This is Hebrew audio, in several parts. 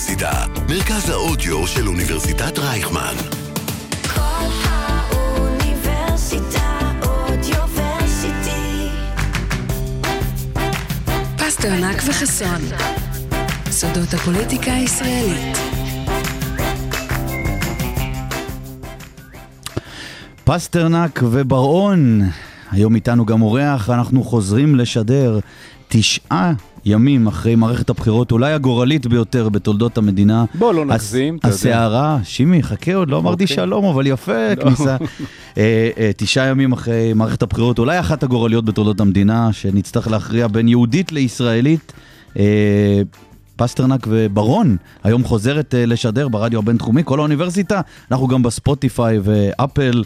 האוניברסיטה, מרכז האודיו של אוניברסיטת רייכמן. כל האוניברסיטה אודיוורסיטי. פסטרנק וחסון. סודות הפוליטיקה הישראלית. פסטרנק ובר-און, היום איתנו גם אורח, אנחנו חוזרים לשדר תשעה ימים אחרי מערכת הבחירות, אולי הגורלית ביותר בתולדות המדינה. בוא לא נגזים, אתה יודע. הסערה, שימי, חכה עוד, לא אמרתי אוקיי. שלום, אבל יפה, לא. כניסה. אה, אה, תשעה ימים אחרי מערכת הבחירות, אולי אחת הגורליות בתולדות המדינה, שנצטרך להכריע בין יהודית לישראלית. אה, פסטרנק וברון, היום חוזרת לשדר ברדיו הבינתחומי, כל האוניברסיטה, אנחנו גם בספוטיפיי ואפל.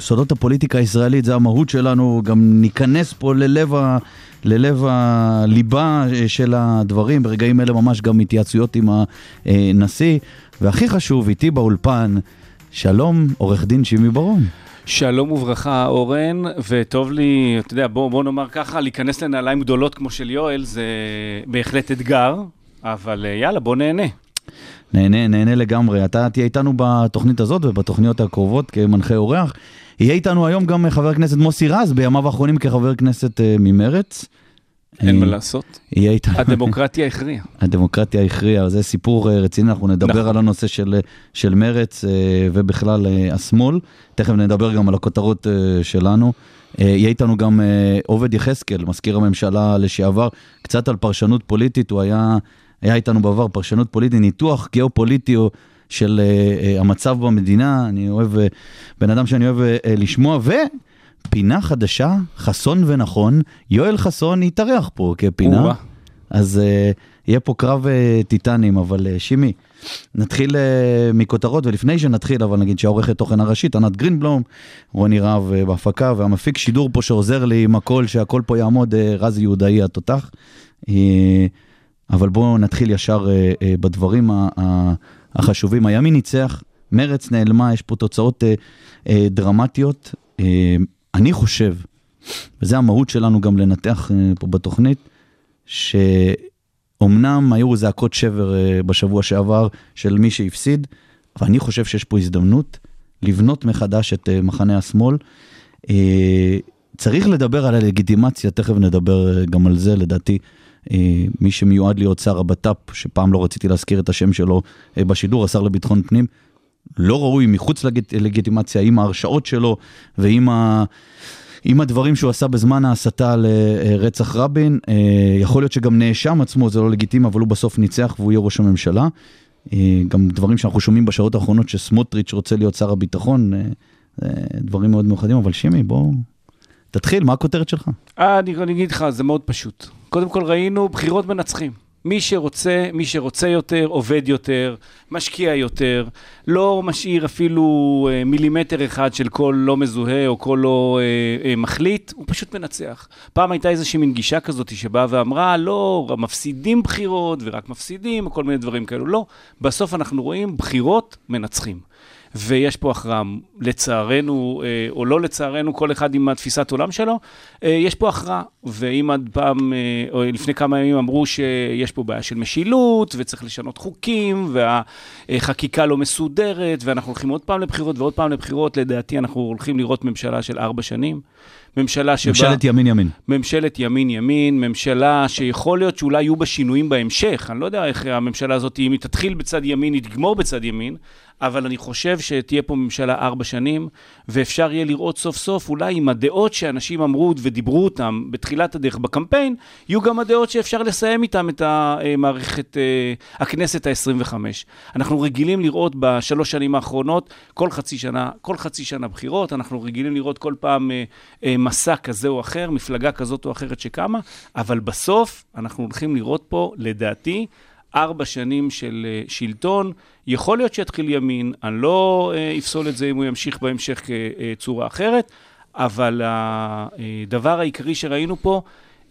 סודות הפוליטיקה הישראלית, זה המהות שלנו, גם ניכנס פה ללב, ה, ללב הליבה אה, של הדברים, ברגעים אלה ממש גם התייעצויות עם הנשיא, והכי חשוב, איתי באולפן, שלום, עורך דין שימי ברון. שלום וברכה, אורן, וטוב לי, אתה יודע, בוא, בוא נאמר ככה, להיכנס לנעליים גדולות כמו של יואל, זה בהחלט אתגר, אבל אה, יאללה, בוא נהנה. נהנה, נהנה לגמרי. אתה תהיה איתנו בתוכנית הזאת ובתוכניות הקרובות כמנחה אורח. יהיה איתנו היום גם חבר הכנסת מוסי רז, בימיו האחרונים כחבר כנסת אה, ממרץ. אין אה, מה לעשות. יהיה איתנו. הדמוקרטיה הכריעה. הדמוקרטיה הכריעה, זה סיפור אה, רציני, אנחנו נדבר נכון. על הנושא של, אה, של מרץ אה, ובכלל אה, השמאל. תכף נדבר גם על הכותרות אה, שלנו. אה, יהיה איתנו גם אה, עובד יחזקאל, מזכיר הממשלה לשעבר, קצת על פרשנות פוליטית, הוא היה, היה איתנו בעבר, פרשנות פוליטית, ניתוח גיאופוליטי או של אה, אה, המצב במדינה, אני אוהב, אה, בן אדם שאני אוהב לשמוע, ופינה חדשה, חסון ונכון, יואל חסון יתארח פה כפינה. או-אה. אז uh, יהיה פה קרב uh, טיטנים, אבל uh, שימי, נתחיל uh, מכותרות, ולפני שנתחיל, אבל נגיד שהעורכת תוכן הראשית, ענת גרינבלום, רוני רהב uh, בהפקה, והמפיק שידור פה שעוזר לי עם הקול, שהקול פה יעמוד, uh, רז יהודאי התותח. Uh, אבל בואו נתחיל ישר uh, uh, בדברים ה- ה- החשובים. הימין ניצח, מרץ נעלמה, יש פה תוצאות uh, uh, דרמטיות. Uh, אני חושב, וזה המהות שלנו גם לנתח uh, פה בתוכנית, שאומנם היו זעקות שבר אה, בשבוע שעבר של מי שהפסיד, אבל אני חושב שיש פה הזדמנות לבנות מחדש את אה, מחנה השמאל. אה, צריך לדבר על הלגיטימציה, תכף נדבר אה, גם על זה, לדעתי. אה, מי שמיועד להיות שר הבט"פ, שפעם לא רציתי להזכיר את השם שלו אה, בשידור, השר לביטחון פנים, לא ראוי מחוץ ללגיטימציה עם ההרשאות שלו ועם ה... עם הדברים שהוא עשה בזמן ההסתה לרצח רבין, אה, יכול להיות שגם נאשם עצמו זה לא לגיטימי, אבל הוא בסוף ניצח והוא יהיה ראש הממשלה. גם דברים שאנחנו שומעים בשעות האחרונות שסמוטריץ' רוצה להיות שר הביטחון, דברים מאוד מיוחדים, אבל שימי, בוא, תתחיל, מה הכותרת שלך? אה, אני, אני אגיד לך, זה מאוד פשוט. קודם כל ראינו בחירות מנצחים. מי שרוצה, מי שרוצה יותר, עובד יותר, משקיע יותר, לא משאיר אפילו אה, מילימטר אחד של קול לא מזוהה או קול לא אה, אה, מחליט, הוא פשוט מנצח. פעם הייתה איזושהי מין גישה כזאת שבאה ואמרה, לא, מפסידים בחירות ורק מפסידים, או כל מיני דברים כאלו. לא, בסוף אנחנו רואים בחירות מנצחים. ויש פה הכרעה, לצערנו, אה, או לא לצערנו, כל אחד עם התפיסת עולם שלו, אה, יש פה הכרעה. ואם עד פעם, אה, או לפני כמה ימים אמרו שיש פה בעיה של משילות, וצריך לשנות חוקים, והחקיקה לא מסודרת, ואנחנו הולכים עוד פעם לבחירות ועוד פעם לבחירות, לדעתי אנחנו הולכים לראות ממשלה של ארבע שנים. ממשלה שבה... ממשלת ימין ימין. ממשלת ימין-ימין, ממשלה שיכול להיות שאולי יהיו בה שינויים בהמשך. אני לא יודע איך הממשלה הזאת, אם היא תתחיל בצד ימין, היא תגמור בצד ימין, אבל אני חושב שתהיה פה ממשלה ארבע שנים, ואפשר יהיה לראות סוף סוף, אולי עם הדעות שאנשים אמרו ודיברו אותם בתחילת הדרך בקמפיין, יהיו גם הדעות שאפשר לסיים איתם את המערכת, אה, הכנסת ה-25. אנחנו רגילים לראות בשלוש שנים האחרונות, כל חצי שנה, כל חצי שנה בחירות, אנחנו רגילים לראות כל פעם אה, אה, מסע כזה או אחר, מפלגה כזאת או אחרת שקמה, אבל בסוף אנחנו הולכים לראות פה, לדעתי, ארבע שנים של אה, שלטון, יכול להיות שיתחיל ימין, אני לא אה, אפסול את זה אם הוא ימשיך בהמשך כצורה אחרת, אבל הדבר העיקרי שראינו פה,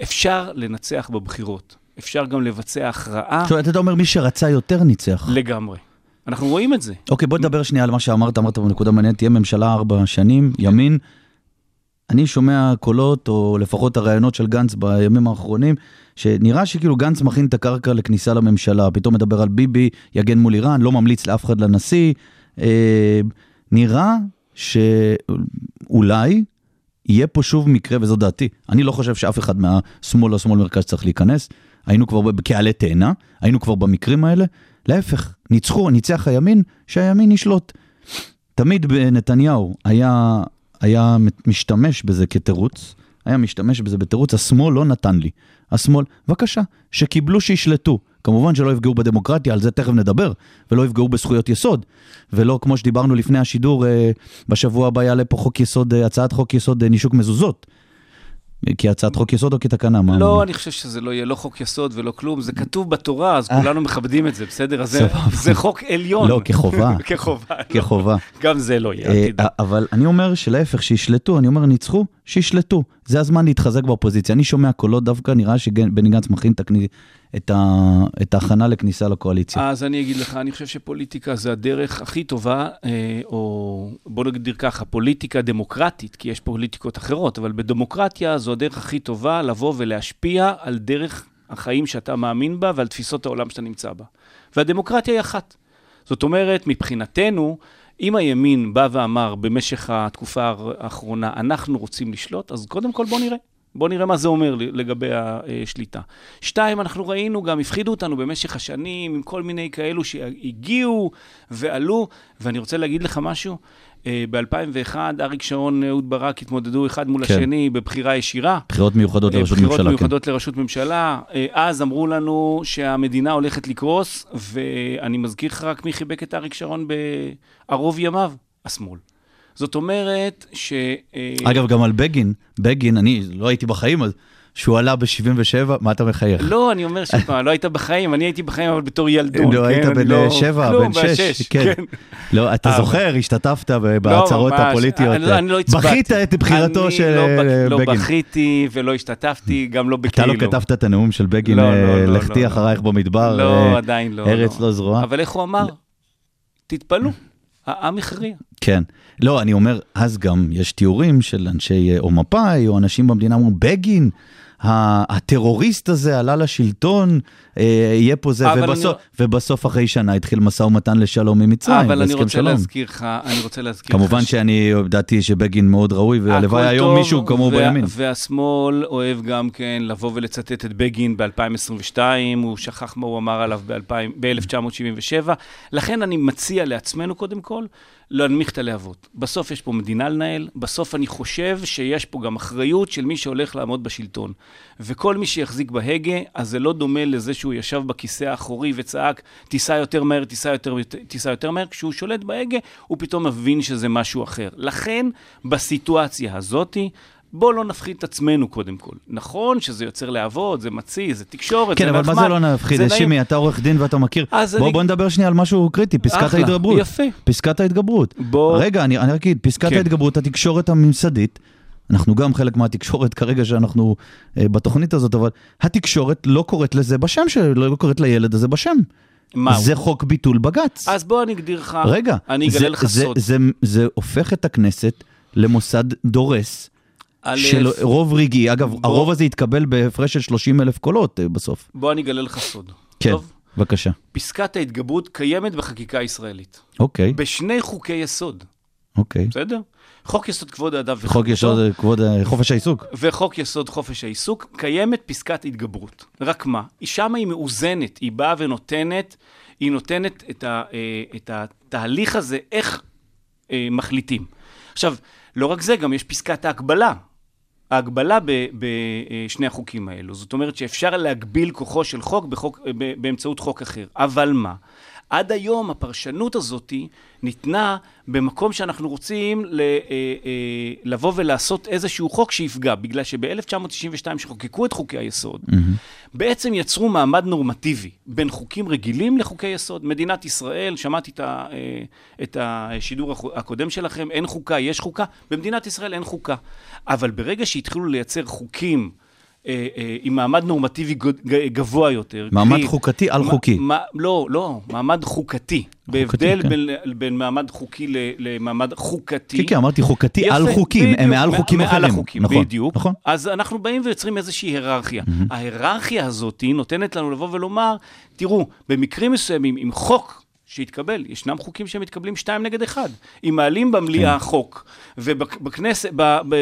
אפשר לנצח בבחירות. אפשר גם לבצע הכרעה עכשיו, אתה אומר מי שרצה יותר ניצח. לגמרי. אנחנו רואים את זה. אוקיי, בוא נדבר שנייה על מה שאמרת, אמרת בנקודה מעניינת, תהיה ממשלה ארבע שנים, ימין. אני שומע קולות, או לפחות הראיונות של גנץ בימים האחרונים, שנראה שכאילו גנץ מכין את הקרקע לכניסה לממשלה, פתאום מדבר על ביבי, יגן מול איראן, לא ממליץ לאף אחד לנשיא. אה, נראה שאולי יהיה פה שוב מקרה, וזו דעתי, אני לא חושב שאף אחד מהשמאל או שמאל מרכז צריך להיכנס, היינו כבר כעלה תאנה, היינו כבר במקרים האלה, להפך, ניצחו, ניצח הימין, שהימין ישלוט. תמיד בנתניהו היה, היה משתמש בזה כתירוץ, היה משתמש בזה בתירוץ, השמאל לא נתן לי. השמאל, בבקשה, שקיבלו שישלטו. כמובן שלא יפגעו בדמוקרטיה, על זה תכף נדבר, ולא יפגעו בזכויות יסוד. ולא כמו שדיברנו לפני השידור, אה, בשבוע הבא יעלה פה חוק יסוד, אה, הצעת חוק יסוד אה, נישוק מזוזות. כהצעת חוק יסוד או כתקנה? מה לא? אני חושב שזה לא יהיה לא חוק יסוד ולא כלום, זה כתוב בתורה, אז כולנו מכבדים את זה, בסדר? אז זה- חוק עליון. לא, כחובה. כחובה. כחובה. גם זה לא יהיה, אה. אבל אני אומר שלהפך, שישלטו, אני אומר, ניצחו, שישלטו. זה הזמן להתחזק באופוזיציה. אני שומע קולות דווקא, נראה שבני גנץ מכין את ה- את ההכנה לכניסה לקואליציה. אז אני אגיד לך, אני חושב שפוליטיקה זה הדרך הכי טובה, אה, או בוא נגדיר ככה, פוליטיקה דמוקרטית, כי יש פוליטיקות אחרות, אבל בדמוקרטיה זו הדרך הכי טובה לבוא ולהשפיע על דרך החיים שאתה מאמין בה ועל תפיסות העולם שאתה נמצא בה. והדמוקרטיה היא אחת. זאת אומרת, מבחינתנו, אם הימין בא ואמר במשך התקופה האחרונה, אנחנו רוצים לשלוט, אז קודם כל בוא נראה. בוא נראה מה זה אומר לגבי השליטה. שתיים, אנחנו ראינו גם, הפחידו אותנו במשך השנים עם כל מיני כאלו שהגיעו ועלו, ואני רוצה להגיד לך משהו, ב-2001 אריק שרון, אהוד ברק התמודדו אחד מול כן. השני בבחירה ישירה. בחירות מיוחדות אה, לראשות בחירות ממשלה, כן. מיוחדות לראשות ממשלה. אה, אז אמרו לנו שהמדינה הולכת לקרוס, ואני מזכיר לך רק מי חיבק את אריק שרון בערוב ימיו? השמאל. זאת אומרת ש... אה, אגב, גם על בגין, בגין, אני לא הייתי בחיים, אז שהוא עלה ב-77, מה אתה מחייך? לא, אני אומר שוב פעם, לא היית בחיים, אני הייתי בחיים, אבל בתור ילדון. לא, כן? היית אני בן לא- שבע, כלום, בן שש, כן. לא, אתה זוכר, השתתפת ב- בהצהרות. הפוליטיות. אני לא- אני לא הצבעתי. בכית את בחירתו של לא אה, בק- לא בגין. בכיתי ולא השתתפתי, גם לא אתה בכאילו. לא כתבת את הנאום של בגין, לא, אה, לא, לא, לכתי לא, אחרייך במדבר, לא, אה, עדיין לא. ארץ לא זרועה. אבל איך הוא אמר? תתפלאו, העם הכריע. כן. לא, אני אומר, אז גם יש תיאורים של אנשי אה, או מפא"י, או אנשים במדינה אמרו, בגין, הטרוריסט הזה עלה לשלטון, אה, יהיה פה זה, ובסוף, אני- ובסוף אחרי שנה התחיל משא ומתן לשלום עם מצרים, אבל אני רוצה שלום. להזכיר לך, אני רוצה להזכיר לך... כמובן שאני, דעתי שבגין מאוד ראוי, והלוואי היום מישהו כמוהו וה- בימין. והשמאל אוהב גם כן לבוא ולצטט את בגין ב-2022, הוא שכח מה הוא אמר עליו ב-1977. לכן אני מציע לעצמנו קודם כל, להנמיך את הלהבות. בסוף יש פה מדינה לנהל, בסוף אני חושב שיש פה גם אחריות של מי שהולך לעמוד בשלטון. וכל מי שיחזיק בהגה, אז זה לא דומה לזה שהוא ישב בכיסא האחורי וצעק, תיסע יותר מהר, תיסע יותר, תיסע יותר מהר. כשהוא שולט בהגה, הוא פתאום מבין שזה משהו אחר. לכן, בסיטואציה הזאתי, בואו לא נפחיד את עצמנו קודם כל. נכון שזה יוצר להבות, זה מציא, זה תקשורת, כן, זה אבל נחמד. מה זה לא נפחיד? זה נעים. שימי, אתה עורך דין ואתה מכיר. אז בוא אני- בוא נדבר שנייה על משהו קריטי, פסקת אחלה, ההתגברות. יפה. פסקת ההתגברות. בוא- רגע, אני אני רק אגיד, פסקת כן. ההתגברות, התקשורת הממסדית, אנחנו גם חלק מהתקשורת כרגע שאנחנו אה, בתוכנית הזאת, אבל התקשורת לא קוראת לזה בשם שלו, לא קוראת לילד הזה בשם. מה הוא? זה חוק ביטול בג"ץ. אז בוא אני אגדיר לך, רגע, אני זה- אגלה לך זה- סוד. זה- זה הופך את הכנסת למוסד דורס. של רוב רגעי, אגב, בוא- הרוב הזה התקבל בהפרש של 30 אלף קולות אה, בסוף. בוא אני אגלה לך סוד. כן, טוב? בבקשה. פסקת ההתגברות קיימת בחקיקה הישראלית. אוקיי, בשני חוקי יסוד, אוקיי. בסדר? חוק יסוד כבוד האדם וחירותו. חוק יסוד כבוד חופש העיסוק. וחוק יסוד חופש העיסוק, קיימת פסקת התגברות. רק מה? שמה היא מאוזנת, היא באה ונותנת, היא נותנת את, ה, אה, את התהליך הזה, איך אה, מחליטים. עכשיו, לא רק זה, גם יש פסקת ההגבלה. ההגבלה בשני החוקים האלו. זאת אומרת שאפשר להגביל כוחו של חוק בחוק, ב- באמצעות חוק אחר. אבל מה? עד היום הפרשנות הזאת ניתנה במקום שאנחנו רוצים ל, אה, אה, לבוא ולעשות איזשהו חוק שיפגע, בגלל שב-1992 שחוקקו את חוקי היסוד, בעצם יצרו מעמד נורמטיבי בין חוקים רגילים לחוקי יסוד. מדינת ישראל, שמעתי את, ה, אה, את השידור הקודם שלכם, אין חוקה, יש חוקה, במדינת ישראל אין חוקה. אבל ברגע שהתחילו לייצר חוקים עם מעמד נורמטיבי גבוה יותר. מעמד קרי, חוקתי על מה- חוקי. מה- לא, לא, מעמד חוקתי. בהבדל כן. בין, בין מעמד חוקי למעמד חוקתי. כן, כן, אמרתי חוקתי יפה, על חוקים, הם בדיוק, מעל חוקים מעל אחרים. החוקים, נכון, בדיוק. נכון. אז אנחנו באים ויוצרים איזושהי היררכיה. ההיררכיה הזאת נותנת לנו לבוא ולומר, תראו, במקרים מסוימים, עם חוק שהתקבל, ישנם חוקים שמתקבלים שתיים נגד אחד. אם מעלים במליאה כן. חוק, ובכנסת,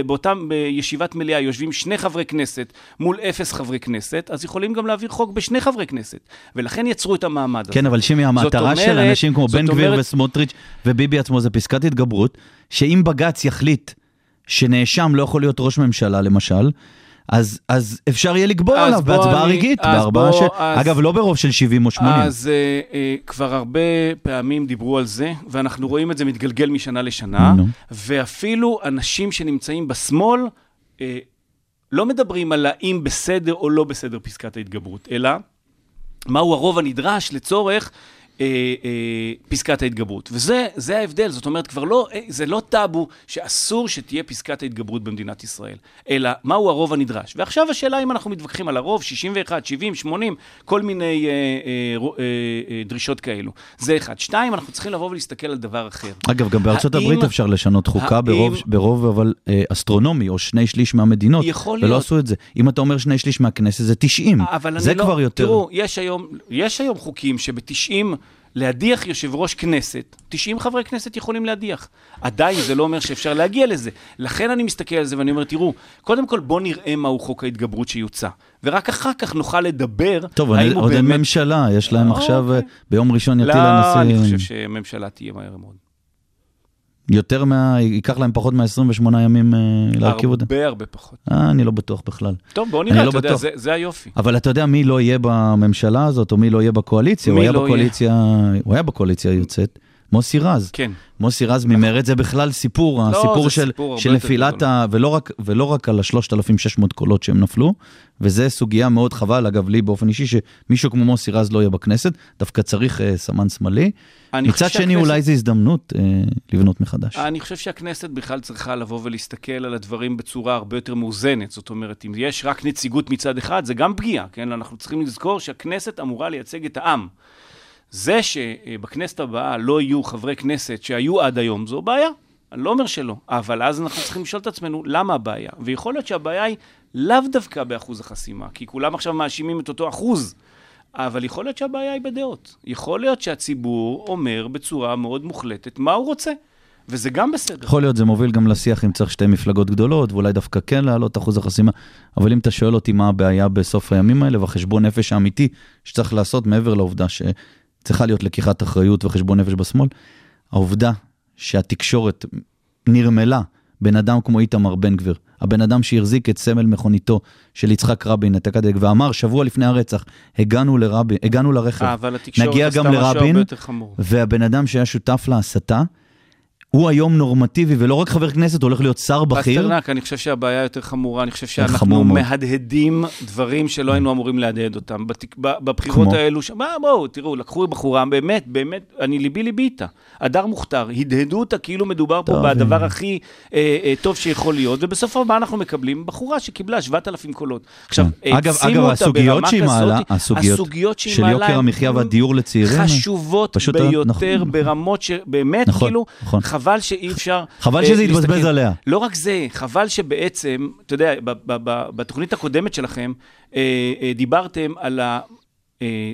באותם, בישיבת מליאה יושבים שני חברי כנסת מול אפס חברי כנסת, אז יכולים גם להעביר חוק בשני חברי כנסת. ולכן יצרו את המעמד הזה. כן, אבל שימי, המטרה של אנשים כמו בן גביר אומרת- וסמוטריץ' וביבי עצמו זה פסקת התגברות, שאם בג"ץ יחליט שנאשם לא יכול להיות ראש ממשלה, למשל, אז, אז אפשר יהיה לגבור עליו בהצבעה רגעית, בארבעה ש... אז- אגב, לא ברוב של 70 או 80. אז אה, אה, כבר הרבה פעמים דיברו על זה, ואנחנו רואים את זה מתגלגל משנה לשנה, נו. ואפילו אנשים שנמצאים בשמאל אה, לא מדברים על האם בסדר או לא בסדר פסקת ההתגברות, אלא מהו הרוב הנדרש לצורך אה, אה, פסקת ההתגברות. וזה זה ההבדל, זאת אומרת, כבר לא, אה, זה לא טאבו שאסור שתהיה פסקת ההתגברות במדינת ישראל, אלא מהו הרוב הנדרש. ועכשיו השאלה אם אנחנו מתווכחים על הרוב, 61, 70, 80, כל מיני אה, אה, אה, אה, דרישות כאלו. זה אחד. שתיים, אנחנו צריכים לבוא ולהסתכל על דבר אחר. אגב, גם בארצות האם- הברית אפשר לשנות חוקה האם- ברוב, ברוב אבל אה, אסטרונומי, או שני שליש מהמדינות, ולא להיות. עשו את זה. אם אתה אומר שני שליש מהכנסת, זה 90. אבל זה לא, כבר יותר. תראו, יש היום, יש היום חוקים שב-90, להדיח יושב ראש כנסת, 90 חברי כנסת יכולים להדיח. עדיין זה לא אומר שאפשר להגיע לזה. לכן אני מסתכל על זה ואני אומר, תראו, קודם כל בואו נראה מהו חוק ההתגברות שיוצא, ורק אחר כך נוכל לדבר טוב, האם הוא עוד אין באמת... ממשלה, יש להם אה, עכשיו, אוקיי. אה, ביום ראשון יטיל לא, הנשיא... אני חושב שממשלה תהיה מהר מאוד. יותר מה... ייקח להם פחות מ-28 ימים אה, להרכיב אותה. הרבה הרבה פחות. אה, אני לא בטוח בכלל. טוב, אני נראה, לא אתה יודע, בטוח. זה, זה היופי. אבל אתה יודע מי לא יהיה בממשלה הזאת, או מי לא יהיה בקואליציה? מי הוא היה לא יהיה? בקואליציה, הוא היה בקואליציה היוצאת. מוסי רז. כן. מוסי רז ממרצ זה בכלל סיפור, לא, הסיפור של, סיפור של נפילת. ה... ולא רק, ולא רק על ה-3,600 קולות שהם נפלו, וזה סוגיה מאוד חבל, אגב, לי באופן אישי, שמישהו כמו מוסי רז לא יהיה בכנסת, דווקא צריך אה, סמן שמאלי. מצד שני, שהכנסת- אולי זו הזדמנות אה, לבנות מחדש. אני חושב שהכנסת בכלל צריכה לבוא ולהסתכל על הדברים בצורה הרבה יותר מאוזנת. זאת אומרת, אם יש רק נציגות מצד אחד, זה גם פגיעה, כן? אנחנו צריכים לזכור שהכנסת אמורה לייצג את העם. זה שבכנסת הבאה לא יהיו חברי כנסת שהיו עד היום, זו בעיה. אני לא אומר שלא, אבל אז אנחנו צריכים לשאול את עצמנו, למה הבעיה? ויכול להיות שהבעיה היא לאו דווקא באחוז החסימה, כי כולם עכשיו מאשימים את אותו אחוז. אבל יכול להיות שהבעיה היא בדעות. יכול להיות שהציבור אומר בצורה מאוד מוחלטת מה הוא רוצה, וזה גם בסדר. יכול להיות, זה מוביל גם לשיח אם צריך שתי מפלגות גדולות, ואולי דווקא כן להעלות את אחוז החסימה, אבל אם אתה שואל אותי מה הבעיה בסוף הימים האלה, והחשבון נפש האמיתי שצריך לעשות מעבר לעובדה שצריכה להיות לקיחת אחריות וחשבון נפש בשמאל, העובדה שהתקשורת נרמלה בן אדם כמו איתמר בן גביר, הבן אדם שהחזיק את סמל מכוניתו של יצחק רבין, את הקדק, ואמר שבוע לפני הרצח, הגענו לרבין, הגענו לרכב, נגיע גם לרבין. והבן אדם שהיה שותף להסתה, הוא היום נורמטיבי, ולא רק חבר כנסת, הולך להיות שר בכיר. פסטרנק, אני חושב שהבעיה יותר חמורה, אני חושב שאנחנו. מהדהדים דברים שלא היינו אמורים להדהד אותם. בתק- בבחירות כמו? האלו, ש- בואו, תראו, לקחו בחורה, באמת, באמת, אני ליבי ליבי איתה. הדר מוכתר, הדהדו אותה כאילו מדובר פה בדבר אה. הכי אה, אה, טוב שיכול להיות, ובסוף מה אנחנו מקבלים? בחורה שקיבלה 7,000 קולות. עכשיו, כן. אגב, העצימו אגב, אותה הסוגיות ברמה שהיא כזאת, מעלה, הסוגיות הסוגיות שהיא של מעלה יוקר הן המחיה והדיור לצעירים, חשובות פשוט- ביותר, נכון. ברמות שבאמת, נכון, כאילו, נכון. חבל שאי אפשר... חבל אה, שזה יתבזבז. עליה. לא רק זה, חבל שבעצם, אתה יודע, בתוכנית הקודמת שלכם, אה, אה, דיברתם על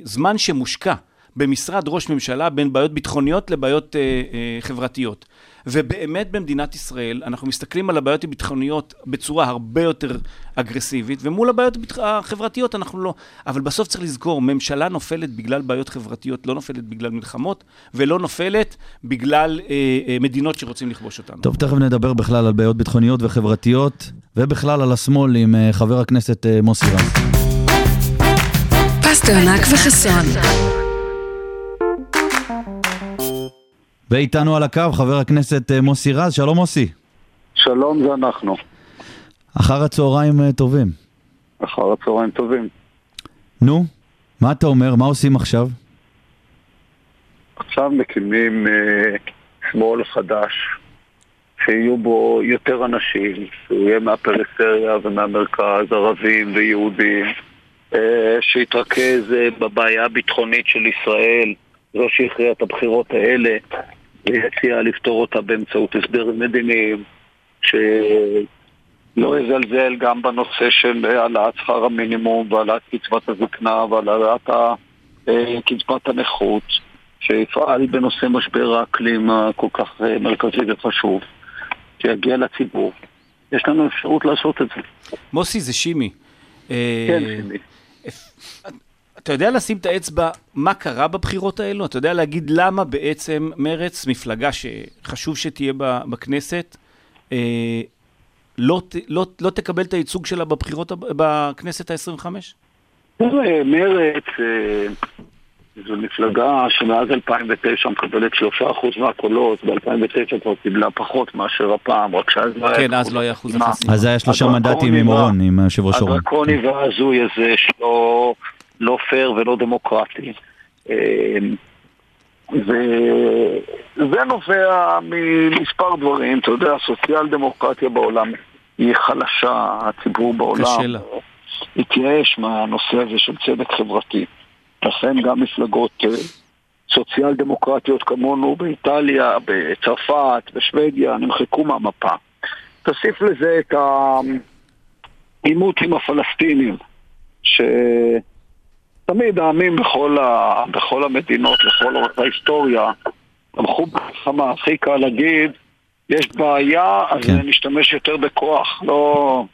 הזמן שמושקע במשרד ראש ממשלה בין בעיות ביטחוניות לבעיות אה, אה, חברתיות. ובאמת במדינת ישראל אנחנו מסתכלים על הבעיות הביטחוניות בצורה הרבה יותר אגרסיבית, ומול הבעיות החברתיות אנחנו לא. אבל בסוף צריך לזכור, ממשלה נופלת בגלל בעיות חברתיות, לא נופלת בגלל מלחמות, ולא נופלת בגלל אה, אה, מדינות שרוצים לכבוש אותנו. טוב, תכף נדבר בכלל על בעיות ביטחוניות וחברתיות, ובכלל על השמאל עם אה, חבר הכנסת אה, מוסי רז. פסטרנק וחסון. ואיתנו על הקו חבר הכנסת אה, מוסי רז, שלום מוסי. שלום זה אנחנו, אחר הצהריים אה, טובים. אחר הצהריים טובים. נו, מה אתה אומר? מה עושים עכשיו? עכשיו מקימים אה, שמאל חדש שיהיו בו יותר אנשים, שהוא יהיה מהפריפריה ומהמרכז, ערבים ויהודים, אה, שיתרכז אה, בבעיה הביטחונית של ישראל, זו שהכריעה את הבחירות האלה, ויציע לפתור אותה באמצעות הסדרים מדיניים, שלא יזלזל גם בנושא של העלאת שכר המינימום והעלאת קצבת הזקנה והעלאת אה, קצבת הנכות, שיפעל בנושא משבר האקלים הכל כך אה, מרכזי וחשוב, שיגיע לציבור. יש לנו אפשרות לעשות את זה. מוסי, זה שימי. אה, כן, שימי. אתה יודע לשים את האצבע מה קרה בבחירות האלו? אתה יודע להגיד למה בעצם מרץ, מפלגה שחשוב שתהיה בכנסת, אה, לא, ת- לא, לא תקבל את הייצוג שלה בבחירות, בכנסת ה-25? תראה, מרצ אה, זו מפלגה שמאז 2009 מקבלת 3% מהקולות, ב-2009 כבר קיבלה פחות מאשר הפעם, רק שאז לא היה... כן, אז לא היה אחוז חסימה. החסימה. אז היה שלושה מנדטים עם אורון, עם היושב ראש אורון. הדרקוני וההזוי הזה שלא לא פייר ולא דמוקרטי. אה, וזה נובע ממספר דברים, אתה יודע, הסוציאל דמוקרטיה בעולם היא חלשה, הציבור בעולם. התייאש מהנושא הזה של צדק חברתי. לכן גם מפלגות אה, סוציאל דמוקרטיות כמונו באיטליה, בצרפת, בשוודיה, נמחקו מהמפה. תוסיף לזה את העימות עם הפלסטינים, שתמיד העמים בכל, ה... בכל המדינות, לכל אורך ההיסטוריה, תמכו במלחמה. הכי קל להגיד, יש בעיה, אז כן. נשתמש יותר בכוח, לא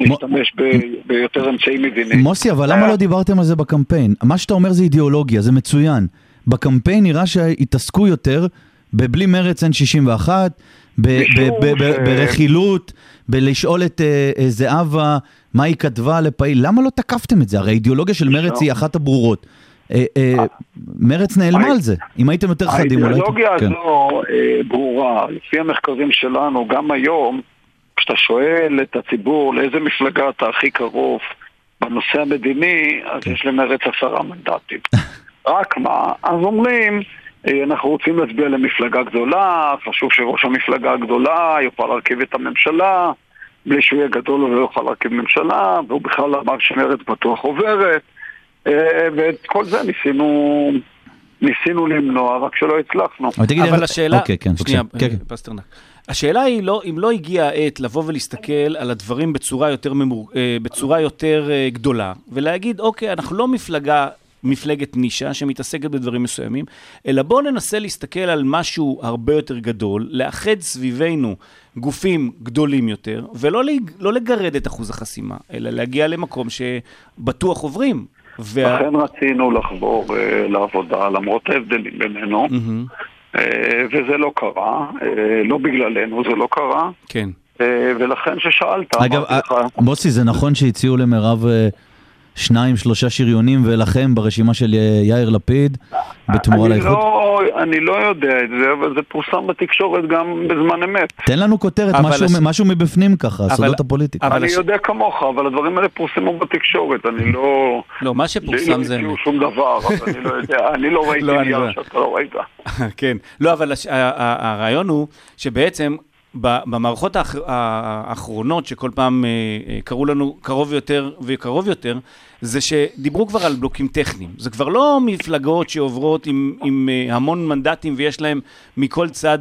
נשתמש ב... ביותר אמצעים מדיניים. מוסי, אבל למה לא דיברתם על זה בקמפיין? מה שאתה אומר זה אידיאולוגיה, זה מצוין. בקמפיין נראה שהתעסקו יותר בבלי מרץ אין 61, ברכילות, בלשאול את אה, אה, זהבה מה היא כתבה לפעיל. למה לא תקפתם את זה? הרי האידיאולוגיה של מרץ היא אחת הברורות. אה, מרץ נעלמה על זה. אם הייתם יותר חדים. האידיאולוגיה כן. הזו ברורה. לפי המחקרים שלנו, גם היום, כשאתה שואל את הציבור לאיזה מפלגה אתה הכי קרוב בנושא המדיני, אז כן. יש למרץ עשרה מנדטים. רק מה, אז אומרים, אנחנו רוצים להצביע למפלגה גדולה, חשוב שראש המפלגה הגדולה יוכל להרכיב את הממשלה, בלי שהוא יהיה גדול הוא לא יוכל להרכיב ממשלה, והוא בכלל אמר שמרץ בטוח עוברת, אה, ואת כל זה ניסינו, ניסינו למנוע, רק שלא הצלחנו. אבל תגיד, אבל השאלה, אוקיי, כן, בבקשה. שנייה, כן, כן. פסטרנק. השאלה היא לא, אם לא הגיעה העת לבוא ולהסתכל על הדברים בצורה יותר, ממור, אה, בצורה יותר אה, גדולה, ולהגיד, אוקיי, אנחנו לא מפלגה, מפלגת נישה שמתעסקת בדברים מסוימים, אלא בואו ננסה להסתכל על משהו הרבה יותר גדול, לאחד סביבנו גופים גדולים יותר, ולא לא לגרד את אחוז החסימה, אלא להגיע למקום שבטוח עוברים. וה... לכן רצינו לחבור אה, לעבודה, למרות ההבדלים בינינו, מהמם, אה, וזה לא קרה, אה, לא בגללנו זה לא קרה, כן. ולכן ששאלת, אגב, אמרתי לך, מוסי, זה נכון שהציעו למירב שניים, שלושה שריונים, ולכם ברשימה של יאיר לפיד, בתמורה אני לאיחוד? לא, אני לא יודע את זה, אבל זה פורסם בתקשורת גם בזמן אמת. תן לנו כותרת, משהו, הש- משהו מבפנים ככה, אבל- סודות הפוליטיקה. אבל אני הש- יודע כמוך, אבל הדברים האלה פורסמו בתקשורת, אני לא... לא, מה שפורסם לא זה אמת. שום דבר, אז אני לא יודע, אני לא ראיתי לא, אני נייר לא. שאתה לא ראית. כן. לא, אבל הרעיון הוא שבעצם במערכות האח... האחרונות, שכל פעם אה, אה, קראו לנו קרוב יותר וקרוב יותר, זה שדיברו כבר על בלוקים טכניים. זה כבר לא מפלגות שעוברות עם, עם אה, המון מנדטים ויש להם מכל צד